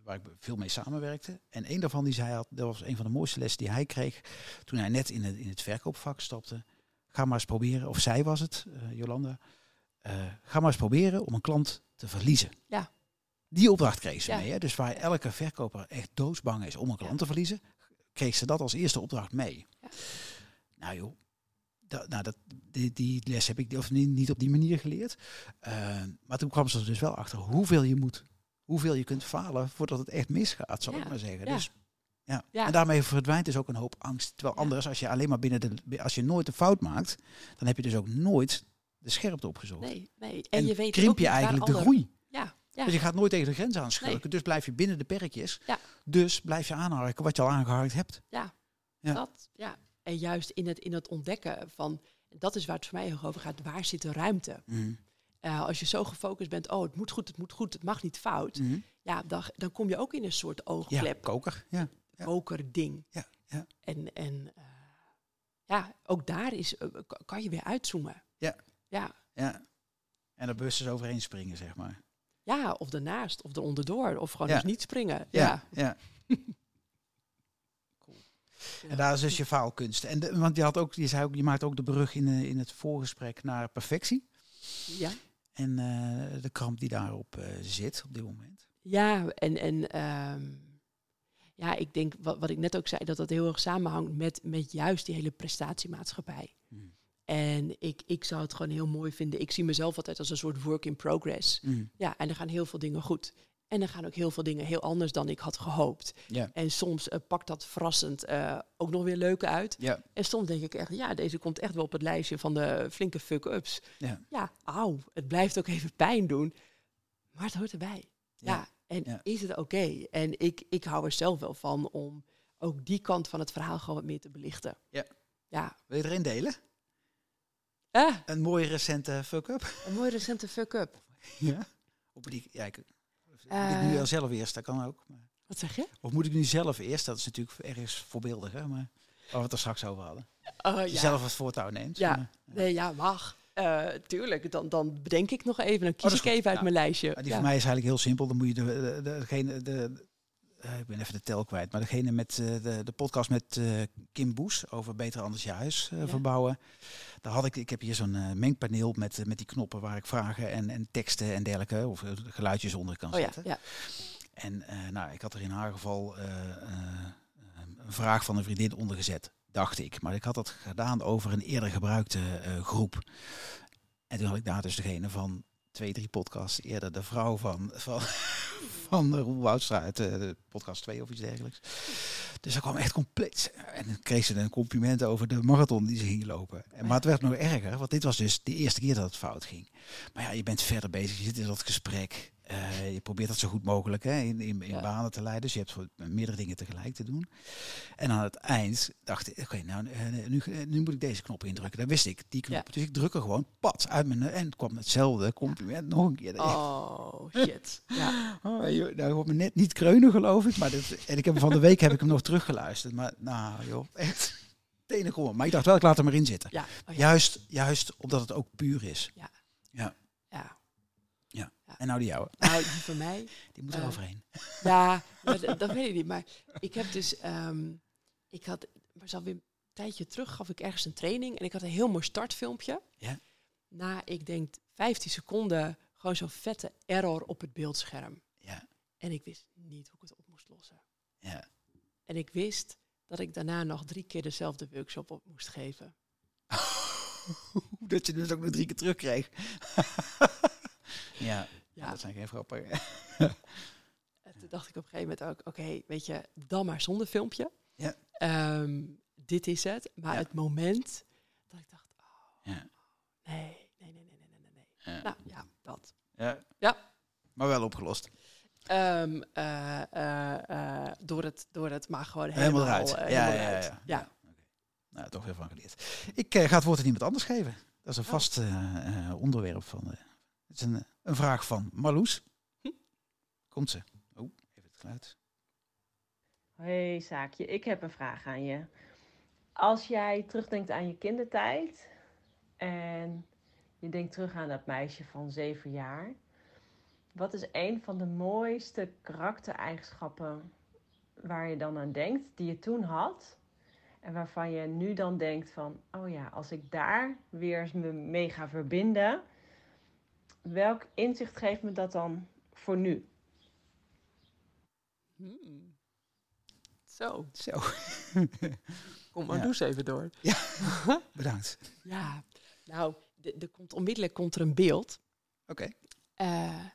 waar ik veel mee samenwerkte. En een daarvan die zei, had, dat was een van de mooiste lessen die hij kreeg toen hij net in het, in het verkoopvak stapte. Ga maar eens proberen, of zij was het, Jolanda. ga maar eens proberen om een klant te verliezen. Ja. Die opdracht kreeg ze Ja. mee. Hè? Dus waar elke verkoper echt doodsbang is om een klant te verliezen, kreeg ze dat als eerste opdracht mee. Ja. Nou joh, dat, nou, dat, die, die les heb ik of niet, niet op die manier geleerd. Uh, maar toen kwam ze er dus wel achter hoeveel je moet, hoeveel je kunt falen voordat het echt misgaat, zal Ja. ik maar zeggen. Ja. Dus, ja. Ja. En daarmee verdwijnt dus ook een hoop angst. Terwijl anders, als je alleen maar binnen de, als je nooit een fout maakt, dan heb je dus ook nooit de scherpte opgezocht. Nee, nee. En, En je weet krimp je eigenlijk de ander- groei. Ja, Ja. Dus je gaat nooit tegen de grens aanschurken. Dus blijf je binnen de perkjes. Ja. Dus blijf je aanharken wat je al aangeharkt hebt. Ja. Dat, ja. En juist in het, in het ontdekken van, dat is waar het voor mij heel over gaat, waar zit de ruimte? Mhm. Eh, als je zo gefocust bent, oh, het moet goed, het moet goed, het mag niet fout. Mhm. Ja, dan, dan kom je ook in een soort Ja, oogklep, koker. Ja. ja. kokerding. Ja, ja. En, en eh, ja, ook daar is, eh, kan je weer uitzoomen. Ja. Ja, ja. En er bewust eens overheen springen, zeg maar. Ja of ernaast, of eronder of gewoon Ja. dus niet springen. Ja. Ja. ja. En daar is dus je faalkunst. En de- want je, had ook, je, zei ook, je maakt ook de brug in, eh, in het voorgesprek naar perfectie. ja. En eh, de kramp die daarop eh, zit op dit moment. Ja, en, en ehm, ja, ik denk wat, wat ik net ook zei, dat dat heel erg samenhangt met, met juist die hele prestatiemaatschappij. Hmm. En ik, ik zou het gewoon heel mooi vinden. Ik zie mezelf altijd als een soort work in progress. Mm. Ja, en er gaan heel veel dingen goed. En er gaan ook heel veel dingen heel anders dan ik had gehoopt. Ja. En soms eh, pakt dat verrassend eh, ook nog weer leuk uit. Ja. En soms denk ik echt, ja, deze komt echt wel op het lijstje van de flinke fuck-ups. Ja. Ja, auw, het blijft ook even pijn doen. Maar het hoort erbij. Ja, en is het oké? En ik, ik hou er zelf wel van om ook die kant van het verhaal gewoon wat meer te belichten. Ja. Ja. Wil je erin delen? Ah, Een mooie recente fuck-up? een mooie recente fuck-up. Ja. Moet ik, ja, ik, Eh. nu al zelf eerst? Dat kan ook. Maar- Wat zeg je? Of moet ik nu zelf eerst? Dat is natuurlijk ergens voorbeeldig, hè? Maar waar we het er straks over hadden. Oh, Als je zelf het voortouw neemt. Ja. Maar- Nee, ja, mag. Eh, tuurlijk, dan, dan bedenk ik nog even. Dan kies Oh, is ik even uit Ja. mijn lijstje. Die Ja. voor mij is eigenlijk heel simpel. Dan moet je de, de, de- degene, de, eh, ik ben even de tel kwijt, maar degene met eh, de, de podcast met eh, Kim Boes over beter anders je huis Ja. verbouwen. Daar had ik, ik heb hier zo'n mengpaneel met, met die knoppen waar ik vragen en, en teksten en dergelijke of geluidjes onder kan Oh ja, zetten. ja. En eh, nou, ik had er in haar geval een vraag van een vriendin ondergezet, dacht ik. Maar ik had dat gedaan over een eerder gebruikte groep. En toen had ik daar dus degene van twee, drie podcasts eerder de vrouw van, van, van Roel Woudstra uit eh, de podcast 2 of iets dergelijks. Dus dat kwam echt compleet. En dan kreeg ze een compliment over de marathon die ze ging lopen. En, maar het werd nog erger, want dit was dus de eerste keer dat het fout ging. Maar ja, je bent verder bezig, je zit in dat gesprek. Eh, je probeert dat zo goed mogelijk hè, in, in, in Ja. banen te leiden. Dus je hebt voor meerdere dingen tegelijk te doen. En aan het eind dacht ik, oké, nou, eh, nu, eh, nu moet ik deze knop indrukken. Dan wist ik, die knop. Ja. Dus ik druk er gewoon, pat, uit mijn... En het kwam hetzelfde compliment nog een keer. Oh, shit. Ja. Oh, nou, hoort me net niet kreunen, geloof ik. Maar dit, en ik heb van de week heb ik hem nog teruggeluisterd. Maar nou, joh, echt tenen gewoon. Maar ik dacht wel, ik laat hem erin zitten. Ja. Oh, ja. Juist, juist omdat het ook puur is. ja. En nou die jouwe, Nou, die van mij. die moet er Eh, overheen. Ja, maar d- dat weet ik niet. Maar ik heb dus, ehm, ik had, maar alweer een tijdje terug gaf ik ergens een training en ik had een heel mooi startfilmpje. Ja. Na, ik denk 15 seconden, gewoon zo'n vette error op het beeldscherm. Ja, En ik wist niet hoe ik het op moest lossen. ja. En ik wist dat ik daarna nog drie keer dezelfde workshop op moest geven. dat je dus ook nog drie keer terugkreeg. Ja, Ja, dat zijn geen grappen. en toen dacht ik op een gegeven moment ook, oké, weet je, dan maar zonder filmpje. Ja. Ehm, dit is het. Maar Ja. het moment dat ik dacht, oh, Ja. nee, nee, nee, nee, nee, nee, nee. Ja. Nou ja, dat. Ja. Ja. Maar wel opgelost. Ehm, eh, eh, eh, door, het, door het maar gewoon Helemaal helemaal, eruit. Ja, ja, ja. ja. Nou, toch weer van geleerd. Ik ga het woord aan iemand anders geven. Dat is een Oh. vast onderwerp van. de- het is een, vraag van Marloes. Komt ze? Oh, even het geluid. Hey Saakje, ik heb een vraag aan je. Als jij terugdenkt aan je kindertijd en je denkt terug aan dat meisje van zeven jaar, wat is een van de mooiste karaktereigenschappen waar je dan aan denkt, die je toen had en waarvan je nu dan denkt van, oh ja, als ik daar weer me mee ga verbinden, welk inzicht geeft me dat dan voor nu? Hmm. Zo, Zo, kom maar Ja. doe eens even door. bedankt. Ja, nou, er komt onmiddellijk komt er een beeld. Oké. Eh,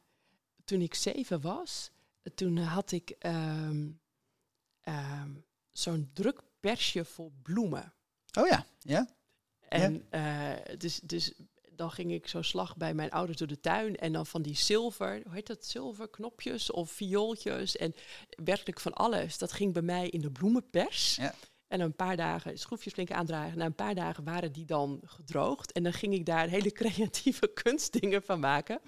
toen ik zeven was, toen had ik ehm, ehm, zo'n druk persje vol bloemen. Oh ja, ja. En eh, dus, dus dan ging ik zo slag bij mijn ouders door de tuin. En dan van die zilver, hoe heet dat, zilverknopjes of viooltjes. En werkelijk van alles. Dat ging bij mij in de bloemenpers. Ja. En een paar dagen schroefjes flink aandragen. Na een paar dagen waren die dan gedroogd. En dan ging ik daar hele creatieve kunstdingen van maken.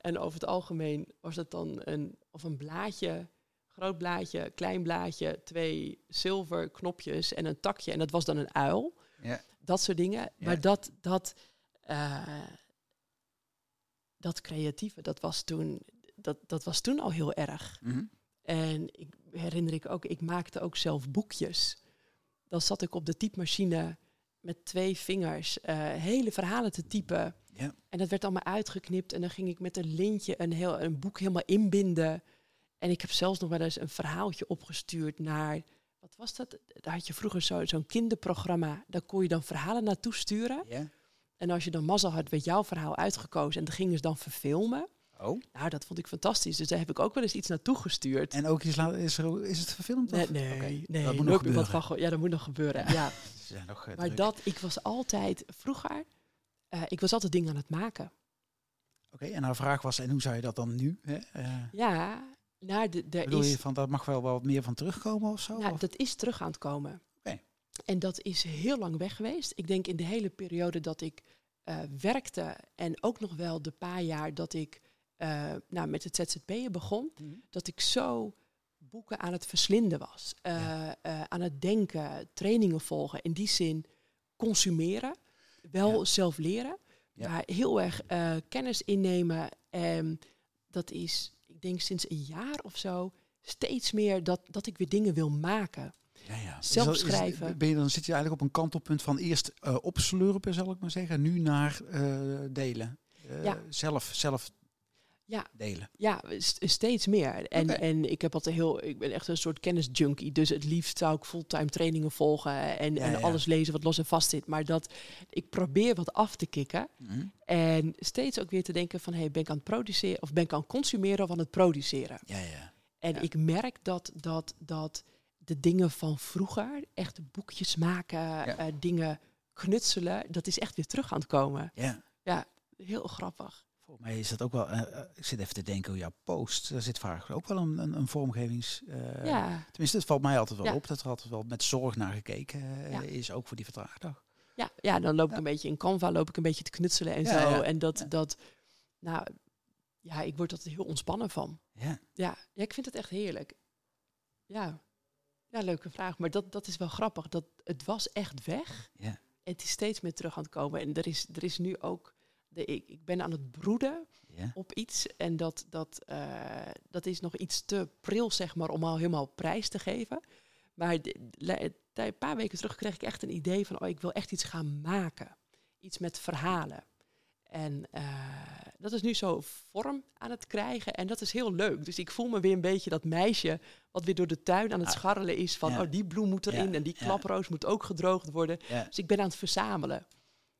En over het algemeen was het dan een, of een blaadje, groot blaadje, klein blaadje, twee zilverknopjes en een takje. En dat was dan een uil. Ja. Dat soort dingen. Ja. Maar dat, dat, eh, dat creatieve, dat was, toen, dat, dat was toen al heel erg. Mhm. En ik herinner ik ook, ik maakte ook zelf boekjes. Dan zat ik op de typemachine met twee vingers eh, hele verhalen te typen. Ja. En dat werd allemaal uitgeknipt. En dan ging ik met een lintje een, heel, een boek helemaal inbinden. En ik heb zelfs nog wel eens een verhaaltje opgestuurd naar... Wat was dat? Daar had je vroeger zo- zo'n kinderprogramma. Daar kon je dan verhalen naartoe sturen. Ja. En als je dan mazzel had, werd jouw verhaal uitgekozen. En dat gingen ze dan verfilmen. Oh. Nou, dat vond ik fantastisch. Dus daar heb ik ook wel eens iets naartoe gestuurd. En ook is, is, er, is het verfilmd? Nee, of? nee, nee. Dat moet nog gebeuren. van Ja, dat moet nog gebeuren. Ja. Ze zijn nog eh, Maar druk. dat, ik was altijd vroeger, eh, ik was altijd dingen aan het maken. Oké, en haar vraag was, en hoe zou je dat dan nu? Hè? Eh, Ja, nou, de, er bedoel is, je van, dat mag wel wat meer van terugkomen of zo? nou, Of- dat is terug aan het komen. En dat is heel lang weg geweest. Ik denk in de hele periode dat ik eh, werkte en ook nog wel de paar jaar dat ik eh, nou, met het ZZP'en begon, Mhm. dat ik zo boeken aan het verslinden was. Eh, aan het denken, trainingen volgen. In die zin consumeren, wel Ja. zelf leren, Ja. maar heel erg kennis innemen. En dat is, ik denk sinds een jaar of zo, steeds meer dat, dat ik weer dingen wil maken. Ja, ja. Zelf is- schrijven. ben je dan zit je eigenlijk op een kantelpunt van eerst eh, opslurpen, zal ik maar zeggen, nu naar eh, delen. Eh, Ja. Zelf, zelf Ja. delen. Ja, st- steeds meer. En, en ik heb altijd heel, ik ben echt een soort kennisjunkie. Dus het liefst zou ik fulltime trainingen volgen en, Ja, en ja. alles lezen wat los en vast zit. Maar dat ik probeer wat af te kicken. Mhm. En steeds ook weer te denken van, hey, ben ik aan het produceren of ben ik aan het consumeren of aan het produceren? Ja, ja. En ik merk dat, dat, dat de dingen van vroeger, echt boekjes maken, eh, dingen knutselen, dat is echt weer terug aan het komen. ja. Heel grappig. Volgens mij is dat ook wel, eh, eh, ik zit even te denken hoe jouw post, daar zit vaak ook wel een, een, een vormgevings... ja. Tenminste, het valt mij altijd wel Ja. op dat er altijd wel met zorg naar gekeken Ja. is, ook voor die vertraagdag. Ja, ja, dan loop ik Ja. een beetje in Canva, loop ik een beetje te knutselen en Ja, zo. ja. En dat, Ja. dat, nou, ja, ik word er heel ontspannen van. Ja. Ja, ja, ik vind het echt heerlijk. Ja, ja leuke vraag. Maar dat, dat is wel grappig. Dat, het was echt weg. Ja. En het is steeds meer terug aan het komen. En er is, er is nu ook, de, ik, ik ben aan het broeden Ja. op iets. En dat, dat, eh, dat is nog iets te pril, zeg maar, om al helemaal prijs te geven. Maar een paar weken terug kreeg ik echt een idee van, oh, ik wil echt iets gaan maken. Iets met verhalen. En eh, dat is nu zo vorm aan het krijgen. En dat is heel leuk. Dus ik voel me weer een beetje dat meisje wat weer door de tuin aan het Ah, scharrelen is. Van, ja. oh, die bloem moet erin Ja, en die klaproos moet ook gedroogd worden. Dus ik ben aan het verzamelen.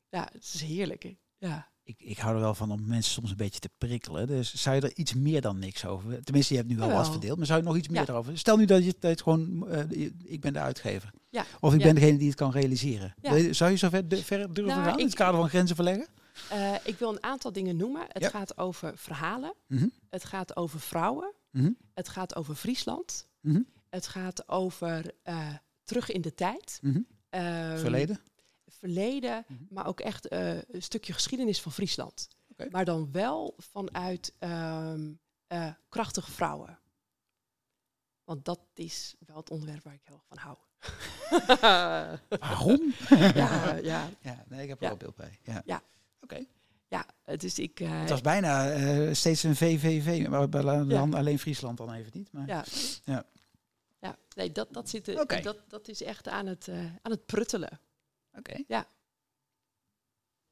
Ja, het is heerlijk. hè? Ja. Ik, ik hou er wel van om mensen soms een beetje te prikkelen. Dus zou je er iets meer dan niks over? Tenminste, je hebt nu wel wat verdeeld, maar zou je nog iets meer erover? Stel nu dat je je gewoon, eh, ik ben de uitgever. Ja. Of ik ben degene die het kan realiseren. Zou je zo ver, durven Nou, gaan in het kader van grenzen verleggen? Eh, ik wil een aantal dingen noemen. Het Ja. gaat over verhalen. Mhm. Het gaat over vrouwen. Mhm. Het gaat over Friesland. Mhm. Het gaat over eh, terug in de tijd. Ehm, Verleden? Verleden, maar ook echt eh, een stukje geschiedenis van Friesland. Maar dan wel vanuit ehm, eh, krachtige vrouwen. Want dat is wel het onderwerp waar ik heel erg van hou. Waarom? ja, ja, Ja, nee, ik heb er wel beeld bij. Ja. Ja. Oké. ja, dus ik... eh, Het was bijna eh, steeds een VVV, maar bij la- Ja. dan alleen Friesland dan even niet. Maar Ja. Ja. ja. nee, dat, dat, zit, er- Oké. dat, dat is echt aan het, eh, aan het pruttelen. Oké. Ja.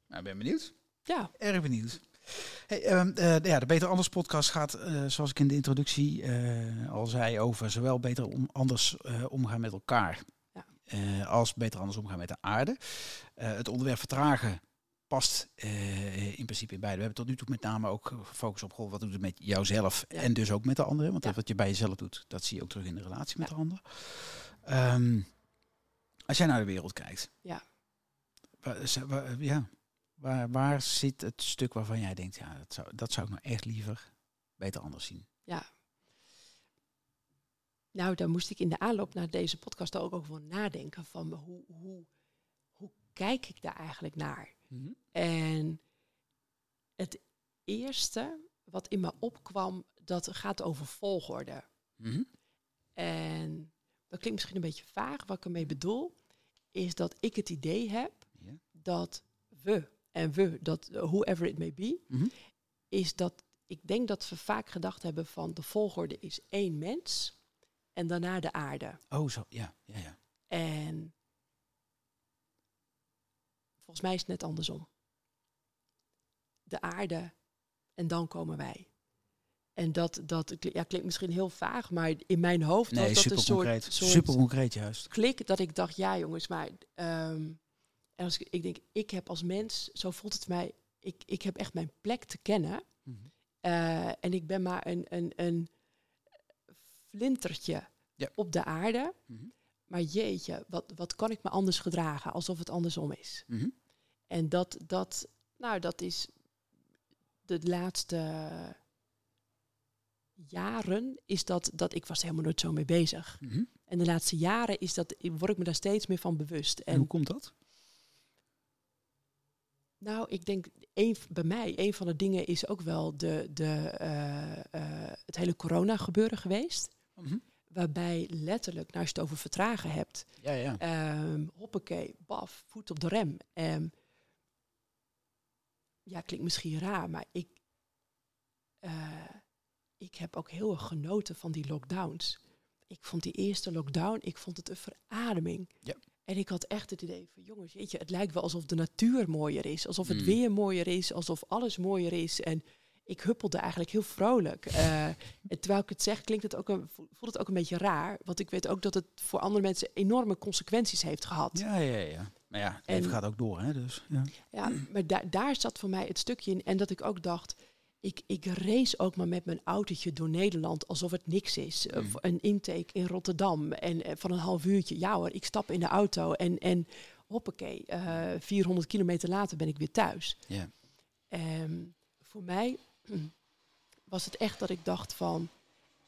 Nou, ben benieuwd. Ja, Erg benieuwd. Hey, ehm, eh, ja, de Beter Anders podcast gaat, eh, zoals ik in de introductie eh, al zei, over zowel beter om, anders eh, omgaan met elkaar Ja. eh, als beter anders omgaan met de aarde. Eh, het onderwerp vertragen past eh, in principe in beide. We hebben tot nu toe met name ook gefocust op goh, wat doet het met jouzelf Ja. en dus ook met de anderen. Want Ja. wat je bij jezelf doet, dat zie je ook terug in de relatie met de ander. Ehm, als jij naar de wereld kijkt. Ja. wa- z- wa- ja, Waar, waar zit het stuk waarvan jij denkt, ja, dat zou, dat zou ik nou echt liever beter anders zien? Ja. Nou, daar moest ik in de aanloop naar deze podcast ook over nadenken van hoe, hoe, hoe kijk ik daar eigenlijk naar? En het eerste wat in me opkwam, dat gaat over volgorde. Mhm. En dat klinkt misschien een beetje vaag. Wat ik ermee bedoel, is dat ik het idee heb dat we, en we, dat uh, whoever it may be, Mhm. is dat ik denk dat we vaak gedacht hebben van de volgorde is één mens en daarna de aarde. Oh, zo, ja, ja, ja. En volgens mij is het net andersom. De aarde en dan komen wij. En dat, dat ja, klinkt misschien heel vaag, maar in mijn hoofd Nee, was dat een soort, soort Super concreet juist. klik dat ik dacht, ja jongens, maar ehm, en als ik, ik denk, ik heb als mens, zo voelt het mij, ik, ik heb echt mijn plek te kennen. Mhm. Eh, en ik ben maar een, een, een flintertje Ja. op de aarde. Mhm. Maar jeetje, wat, wat kan ik me anders gedragen alsof het andersom is? Mhm. En dat, dat, nou, dat is de laatste jaren is dat, dat ik was helemaal nooit zo mee bezig. Mhm. En de laatste jaren is dat, word ik me daar steeds meer van bewust. En En hoe komt dat? nou, ik denk een, bij mij, een van de dingen is ook wel de, de, eh, eh, het hele corona gebeuren geweest. Mhm. Waarbij letterlijk, nou, als je het over vertragen hebt, Ja, ja. Ehm hoppakee, baf, voet op de rem. Ehm, ja, klinkt misschien raar, maar ik, eh, ik heb ook heel erg genoten van die lockdowns. Ik vond die eerste lockdown, ik vond het een verademing. Ja. En ik had echt het idee van, jongens, weet je, het lijkt wel alsof de natuur mooier is. Alsof het Mm. weer mooier is, alsof alles mooier is. En ik huppelde eigenlijk heel vrolijk. En terwijl ik het zeg, klinkt het ook een, voelt het ook een beetje raar. Want ik weet ook dat het voor andere mensen enorme consequenties heeft gehad. Ja, ja, ja. Maar ja, het En- leven gaat ook door, hè. Dus, ja. Ja, maar da daar zat voor mij het stukje in. En dat ik ook dacht, ik, ik race ook maar met mijn autootje door Nederland alsof het niks is. Eh, Mm. Een intake in Rotterdam en eh, van een half uurtje. Ja hoor, ik stap in de auto en, en hoppakee, eh 400 kilometer later ben ik weer thuis. Ja. Ehm, voor mij was het echt dat ik dacht van,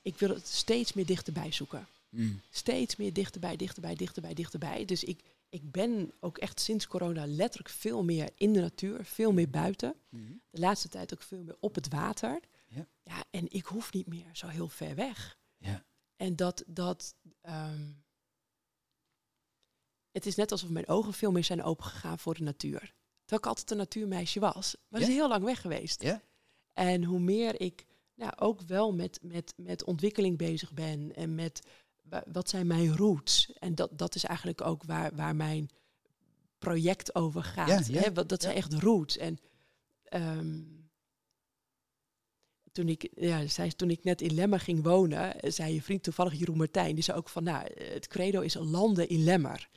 ik wil het steeds meer dichterbij zoeken Mm. steeds meer dichterbij, dichterbij, dichterbij, dichterbij. Dus ik, ik ben ook echt sinds corona letterlijk veel meer in de natuur, veel meer buiten. Mhm. De laatste tijd ook veel meer op het water. Ja. ja en ik hoef niet meer zo heel ver weg. Ja. En dat, dat ehm, het is net alsof mijn ogen veel meer zijn opengegaan voor de natuur. Terwijl ik altijd een natuurmeisje was. Maar Ja? is heel lang weg geweest. Ja? En hoe meer ik nou, ook wel met, met, met ontwikkeling bezig ben en met wat zijn mijn roots. En dat, dat is eigenlijk ook waar, waar mijn project over gaat. Ja, ja, hè? Wat- dat zijn echt roots. En ehm, toen, ik, ja, zei, toen ik net in Lemmer ging wonen, zei je vriend toevallig Jeroen Martijn, die zei ook van, nou, het credo is landen in Lemmer.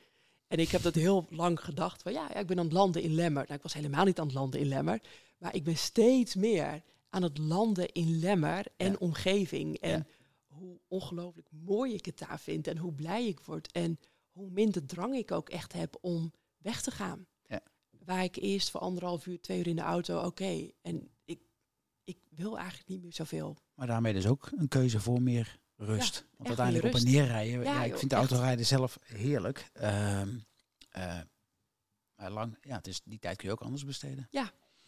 En ik heb dat heel lang gedacht, van ja, ik ben aan het landen in Lemmer. Nou, ik was helemaal niet aan het landen in Lemmer, maar ik ben steeds meer aan het landen in Lemmer en omgeving. En. Hoe ongelooflijk mooi ik het daar vind en hoe blij ik word. En hoe minder drang ik ook echt heb om weg te gaan. Ja. Waar ik eerst voor anderhalf uur, twee uur in de auto, oké. En ik, ik wil eigenlijk niet meer zoveel. Maar daarmee dus ook een keuze voor meer rust. Want meer uiteindelijk op en neer rijden, ja, Ja, ik joh, vind de autorijden zelf heerlijk. Ehm, eh, maar lang, ja, het is, die tijd kun je ook anders besteden.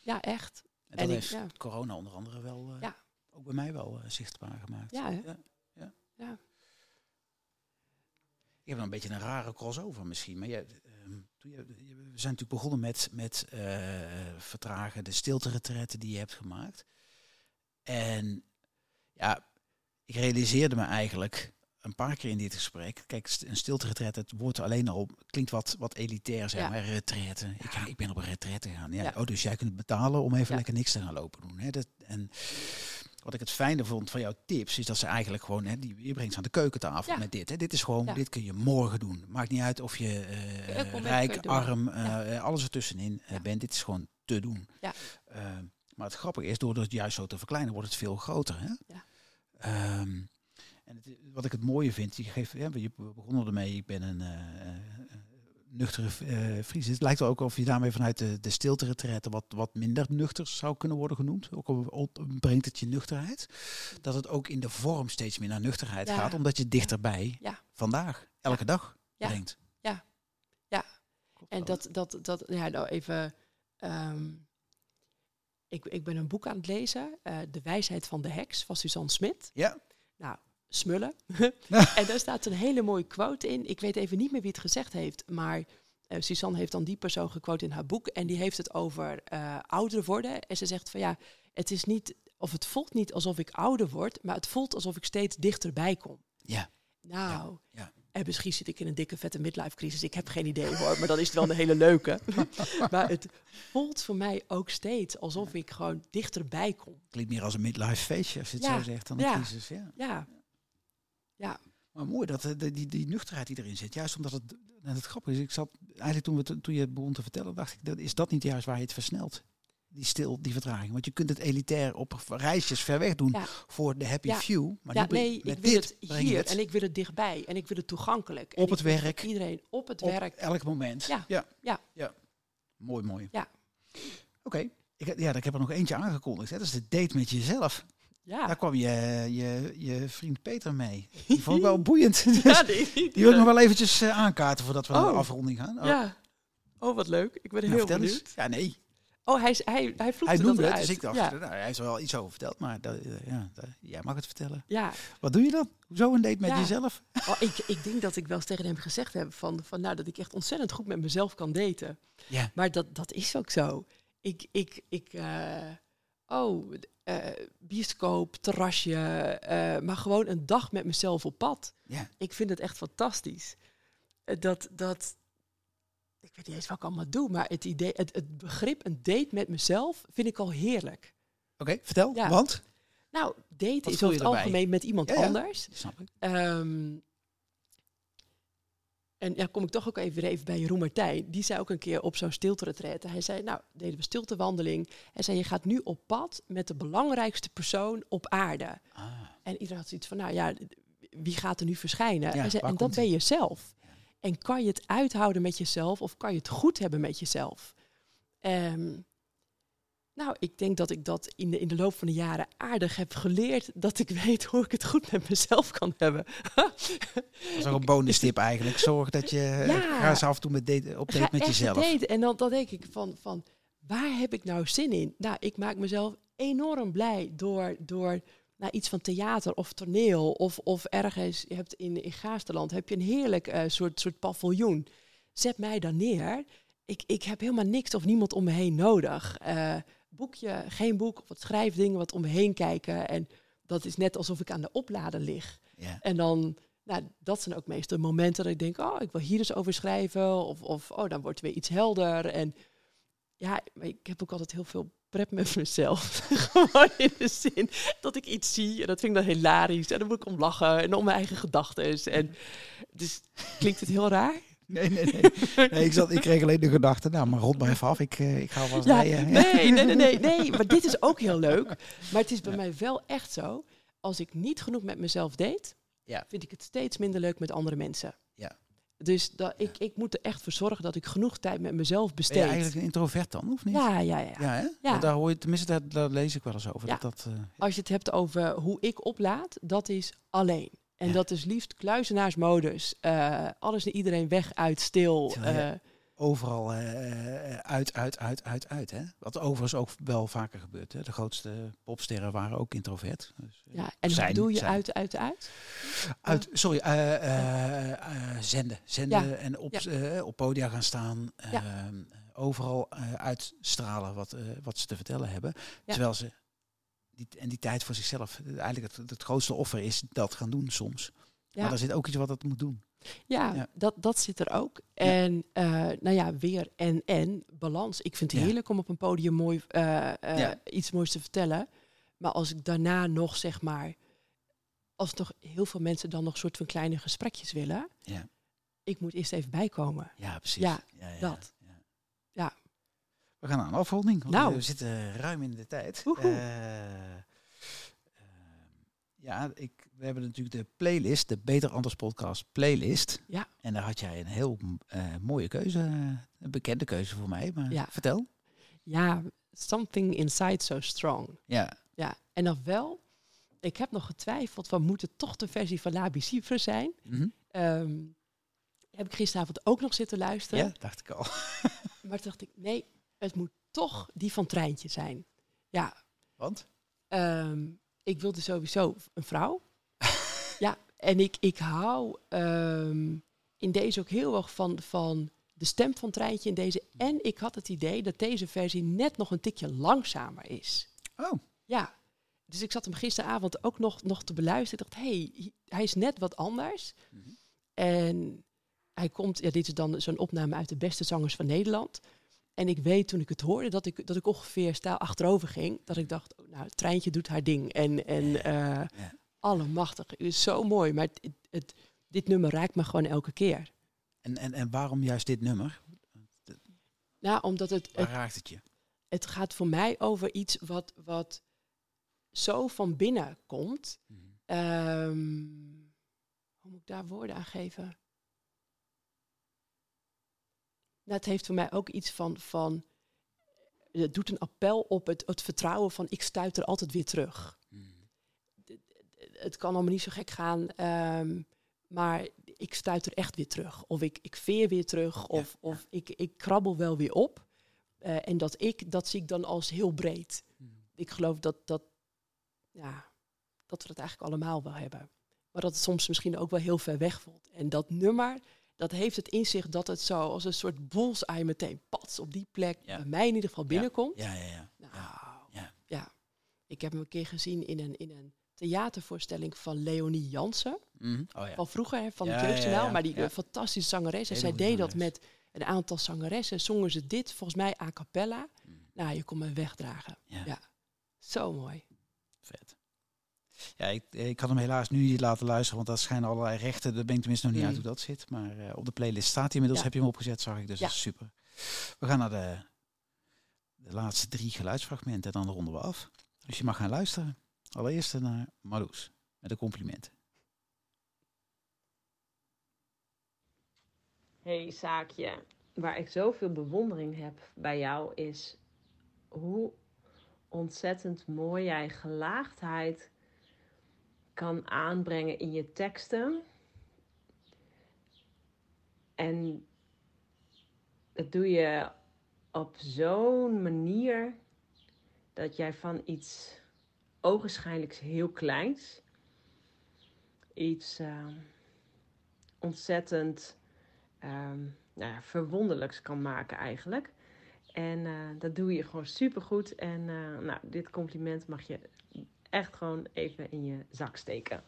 Ja, echt. En dat En heeft ja. corona onder andere wel, eh, Ja. ook bij mij wel eh, zichtbaar gemaakt. Ja, ja, ja. Ja. Ik heb een beetje een rare crossover misschien. Maar je, ehm, toen je, we zijn natuurlijk begonnen met, met eh, vertragen, de stilte die je hebt gemaakt. En ja, ik realiseerde me eigenlijk een paar keer in dit gesprek. Kijk, een stilte het woord alleen al klinkt wat, wat elitair, zeg Ja. maar. Retraite. Ik, ga, ik ben op een retraite gegaan. Ja, Ja. Oh, dus jij kunt betalen om even Ja. lekker niks te gaan lopen doen. Hè? Dat, en wat ik het fijne vond van jouw tips, is dat ze eigenlijk gewoon, hè, die, je brengt ze aan de keukentafel Ja. met dit. Hè. Dit is gewoon, Ja. dit kun je morgen doen. Maakt niet uit of je moment rijk, arm, eh, eh, alles ertussenin bent. Dit is gewoon te doen. Ja. Eh, maar het grappige is, door het juist zo te verkleinen, wordt het veel groter. Hè? Ja. Ehm, en het, wat ik het mooie vind, je, geeft, ja, je begonnen ermee, ik ben een nuchtere uh, Fries. Het lijkt wel ook of je daarmee vanuit de, de stilte wat, wat minder nuchter zou kunnen worden genoemd. Ook al brengt het je nuchterheid. Dat het ook in de vorm steeds meer naar nuchterheid gaat, omdat je dichterbij ja. vandaag, elke dag brengt. Ja, ja. en dat, dat, dat, ja, nou even. Ehm, ik, ik ben een boek aan het lezen, uh, De wijsheid van de heks van Suzanne Smit. Ja. Nou, smullen. en daar staat een hele mooie quote in. Ik weet even niet meer wie het gezegd heeft, maar uh, Suzanne heeft dan die persoon gequote in haar boek. En die heeft het over uh, ouder worden. En ze zegt van ja, het is niet, of het voelt niet alsof ik ouder word, maar het voelt alsof ik steeds dichterbij kom. Ja. Nou, ja. En misschien zit ik in een dikke vette midlife crisis. Ik heb geen idee hoor, maar dan is het wel een hele leuke. maar het voelt voor mij ook steeds alsof ik gewoon dichterbij kom. Klinkt meer als een midlife feestje als je het zo zegt dan een crisis. Ja. ja. Ja. Maar mooi dat eh, die, die, die nuchterheid die erin zit. Juist omdat het, en het grappig is, ik zat eigenlijk toen, we, toen je het begon te vertellen, dacht ik, dat, is dat niet juist waar je het versnelt? die stil, die vertraging. Want je kunt het elitair op reisjes ver weg doen voor de happy few. Maar ja, nee, ik wil het hier en ik wil het dichtbij en ik wil het toegankelijk. Op het werk. Iedereen op het op werk. elk moment. Ja. Ja. ja. ja. Mooi, mooi. Ja. Oké. Ik, ja, ik heb er nog eentje aangekondigd. Hè. Dat is de date met jezelf. Ja. Daar kwam je, je, je vriend Peter mee. Die vond ik wel boeiend. ja, die, die, wil ik nog wel eventjes uh, aankaarten voordat we naar de oh. afronding gaan. Oh. Ja. Oh, wat leuk. Ik ben nou, heel benieuwd. Eens. Ja, nee. Oh, hij, hij, hij Hij noemde het, dus ik dacht, nou, hij heeft er wel iets over verteld, maar dat, uh, ja, dat, jij mag het vertellen. Ja. Wat doe je dan? Hoezo een date met jezelf? Oh, ik, ik denk dat ik wel eens tegen hem gezegd heb van, van nou, dat ik echt ontzettend goed met mezelf kan daten. Ja. Maar dat, dat is ook zo. Ik, ik, ik uh, oh, uh, bioscoop, terrasje, maar gewoon een dag met mezelf op pad. Ja. Ik vind het echt fantastisch. Dat, dat, ik weet niet eens wat ik allemaal doe, maar het, idee, het, het begrip een date met mezelf vind ik al heerlijk. Oké, vertel, want? Nou, daten is over het algemeen met iemand anders. Snap ik. Um, en ja, kom ik toch ook even, even bij Jeroen Martijn. Die zei ook een keer op zo'n stilteretraite. Hij zei, nou, deden we stiltewandeling. Hij zei, je gaat nu op pad met de belangrijkste persoon op aarde. Ah. En iedereen had zoiets van, nou ja, wie gaat er nu verschijnen? Ja, hij zei, en dat ben je zelf. En kan je het uithouden met jezelf of kan je het goed hebben met jezelf? Um, nou, ik denk dat ik dat in de, in de loop van de jaren aardig heb geleerd. Dat ik weet hoe ik het goed met mezelf kan hebben. dat is ook een bonus tip eigenlijk. Zorg dat je ja, ga eens af en toe met date, op date met jezelf. Date. En dan, dan denk ik van, van, waar heb ik nou zin in? Nou, ik maak mezelf enorm blij door, door naar iets van theater of toneel of, of ergens, je hebt in, in Gaasterland heb je een heerlijk uh, soort, soort paviljoen. Zet mij dan neer. Ik, ik heb helemaal niks of niemand om me heen nodig. Uh, boekje, geen boek, of wat schrijfdingen, wat om me heen kijken. En dat is net alsof ik aan de oplader lig. Ja. En dan, nou, dat zijn ook meestal momenten dat ik denk, oh, ik wil hier eens over schrijven. Of, of oh, dan wordt weer iets helder. En ja, ik heb ook altijd heel veel prep met mezelf. Gewoon in de zin dat ik iets zie en dat vind ik dan hilarisch. En dan moet ik om lachen en om mijn eigen gedachten. En dus klinkt het heel raar? Nee, nee, nee. nee ik, zat, ik kreeg alleen de gedachte, nou, maar rond maar even af. Ik, uh, ik ga wel ja, rijden. Nee, nee, nee, nee, nee. Maar dit is ook heel leuk. Maar het is bij mij wel echt zo. Als ik niet genoeg met mezelf deed, ja. vind ik het steeds minder leuk met andere mensen. Ja. Dus dat, ik, ik moet er echt voor zorgen dat ik genoeg tijd met mezelf besteed. Ben je eigenlijk een introvert dan, of niet? Ja, ja, ja. Ja, hè? ja. Daar hoor je, tenminste, daar, daar lees ik wel eens over. Dat, dat, uh, Als je het hebt over hoe ik oplaad, dat is alleen. En dat is liefst kluizenaarsmodus. Uh, alles en iedereen weg uit, stil. Uh, overal uh, uit, uit, uit, uit, uit. Hè? Wat overigens ook wel vaker gebeurt. Hè? De grootste popsterren waren ook introvert. Dus, ja, en zijn, hoe doe je uit, uit, uit? uit sorry, zenden. Zenden en op, ja. op podia gaan staan. Ehm, overal uitstralen wat, wat ze te vertellen hebben. Terwijl ze die, en die tijd voor zichzelf. Eigenlijk het, het grootste offer is dat gaan doen soms. Ja. Maar er zit ook iets wat het moet doen. Ja, Dat, dat zit er ook. En uh, nou ja, weer en en balans. Ik vind het heerlijk om op een podium mooi uh, uh, iets moois te vertellen. Maar als ik daarna nog zeg maar, als toch heel veel mensen dan nog een soort van kleine gesprekjes willen. Ja. Ik moet eerst even bijkomen. Ja, precies. Ja, dat. We gaan aan afronding. Nou. We zitten ruim in de tijd. Uh, Ja, ik, we hebben natuurlijk de playlist, de Beter Anders podcast playlist. Ja. En daar had jij een heel eh, mooie keuze, een bekende keuze voor mij. Maar Ja. vertel. Ja, something inside so strong. Ja. Ja, en dan wel, ik heb nog getwijfeld van moet het toch de versie van La Bicifre zijn? Ehm, heb ik gisteravond ook nog zitten luisteren. ja, dacht ik al. Maar toen dacht ik, nee, het moet toch die van Treintje zijn. Ja, Want? ehm, ik wilde sowieso een vrouw. ja, en ik, ik hou ehm, in deze ook heel erg van, van de stem van Treintje in deze. En ik had het idee dat deze versie net nog een tikje langzamer is. Oh, Ja, dus ik zat hem gisteravond ook nog, nog te beluisteren. Ik dacht, hé, hey, hij is net wat anders. Mhm. En hij komt, ja, dit is dan zo'n opname uit de beste zangers van Nederland. En ik weet toen ik het hoorde dat ik, dat ik ongeveer stijl achterover ging. Dat ik dacht, oh, nou, het treintje doet haar ding. En, en eh Ja. allemachtig, het is zo mooi. Maar het, het, het- dit nummer raakt me gewoon elke keer. en, en, en waarom juist dit nummer? Nou, omdat het, Waar het, raakt het je? het gaat voor mij over iets wat, wat zo van binnen komt. Mhm. Ehm, hoe moet ik daar woorden aan geven? Het heeft voor mij ook iets van, van het doet een appel op het, het vertrouwen van ik stuit er altijd weer terug. Mhm. Het kan allemaal niet zo gek gaan, ehm, maar ik stuit er echt weer terug. Of ik, ik veer weer terug, of, of ik, ik krabbel wel weer op. Eh, en dat ik, dat zie ik dan als heel breed. Mhm. Ik geloof dat, dat, ja, dat we het eigenlijk allemaal wel hebben. Maar dat het soms misschien ook wel heel ver weg voelt. En dat nummer, dat heeft het in zich dat het zo als een soort bullseye meteen pats op die plek Ja. bij mij in ieder geval binnenkomt. Ja, ja, ja. Nou, ja. ja. Ik heb hem een keer gezien in een, in een theatervoorstelling van Leonie Jansen. Oh ja. Van vroeger, van het Jeugdjournaal. Maar die eh, fantastische zangeres. En zij deed dat met een aantal zangeressen. Zongen ze dit, volgens mij a cappella. Mhm. Nou, je kon me wegdragen. Ja. Zo mooi. Vet. Ja, ik, ik kan hem helaas nu niet laten luisteren, want dat schijnen allerlei rechten. Daar ben ik tenminste nog niet Mm. uit hoe dat zit. Maar eh, op de playlist staat hij inmiddels. Ja. Heb je hem opgezet, zag ik. Dus Ja. dat is super. We gaan naar de, de laatste drie geluidsfragmenten en dan ronden we af. Dus je mag gaan luisteren. Allereerst naar Marloes met een compliment. hey, zaakje. Waar ik zoveel bewondering heb bij jou is hoe ontzettend mooi jij gelaagdheid kan aanbrengen in je teksten. En dat doe je op zo'n manier dat jij van iets ogenschijnlijk heel kleins, iets eh, ontzettend ehm, nou ja, verwonderlijks kan maken eigenlijk. En eh, dat doe je gewoon supergoed. En eh, nou, dit compliment mag je echt gewoon even in je zak steken.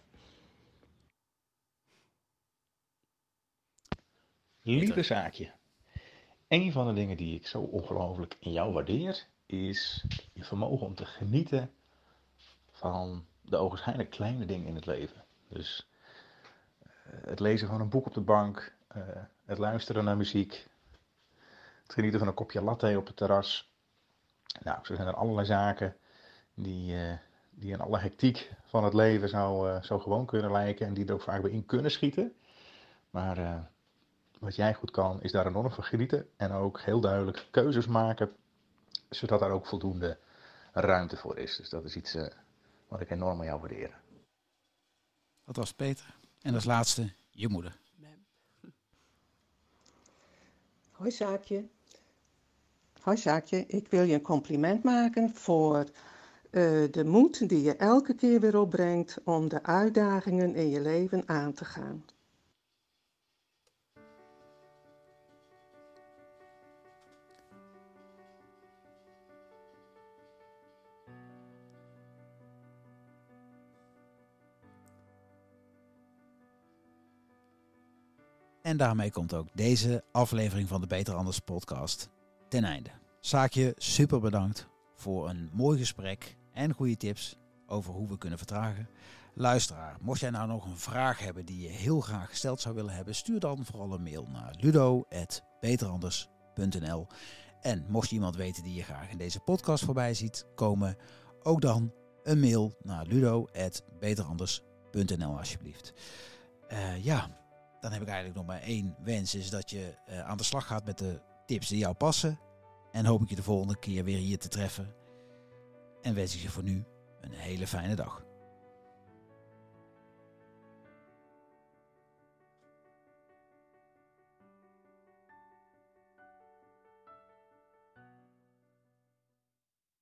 Lieve zaakje. Een van de dingen die ik zo ongelooflijk in jou waardeer, is je vermogen om te genieten van de ogenschijnlijk kleine dingen in het leven. Dus eh, het lezen van een boek op de bank, eh, het luisteren naar muziek, het genieten van een kopje latte op het terras. Nou, zo zijn er allerlei zaken die, eh, die in alle hectiek van het leven zo, eh, zo gewoon kunnen lijken en die er ook vaak bij in kunnen schieten. Maar eh, wat jij goed kan, is daar enorm van genieten en ook heel duidelijk keuzes maken, zodat daar ook voldoende ruimte voor is. Dus dat is iets eh, wat ik enorm aan jou waardeer. Dat was Peter. En als laatste je moeder. Hoi Zaakje. Hoi Zaakje, ik wil je een compliment maken voor eh, de moed die je elke keer weer opbrengt om de uitdagingen in je leven aan te gaan. En daarmee komt ook deze aflevering van de Beter Anders podcast ten einde. Zaakje, super bedankt voor een mooi gesprek en goede tips over hoe we kunnen vertragen. Luisteraar, mocht jij nou nog een vraag hebben die je heel graag gesteld zou willen hebben, stuur dan vooral een mail naar ludo.beteranders.nl. En mocht je iemand weten die je graag in deze podcast voorbij ziet komen, ook dan een mail naar ludo.beteranders.nl alsjeblieft. Eh, ja, dan heb ik eigenlijk nog maar één wens, is dat je eh, aan de slag gaat met de tips die jou passen. En hoop ik je de volgende keer weer hier te treffen en wens ik je voor nu een hele fijne dag.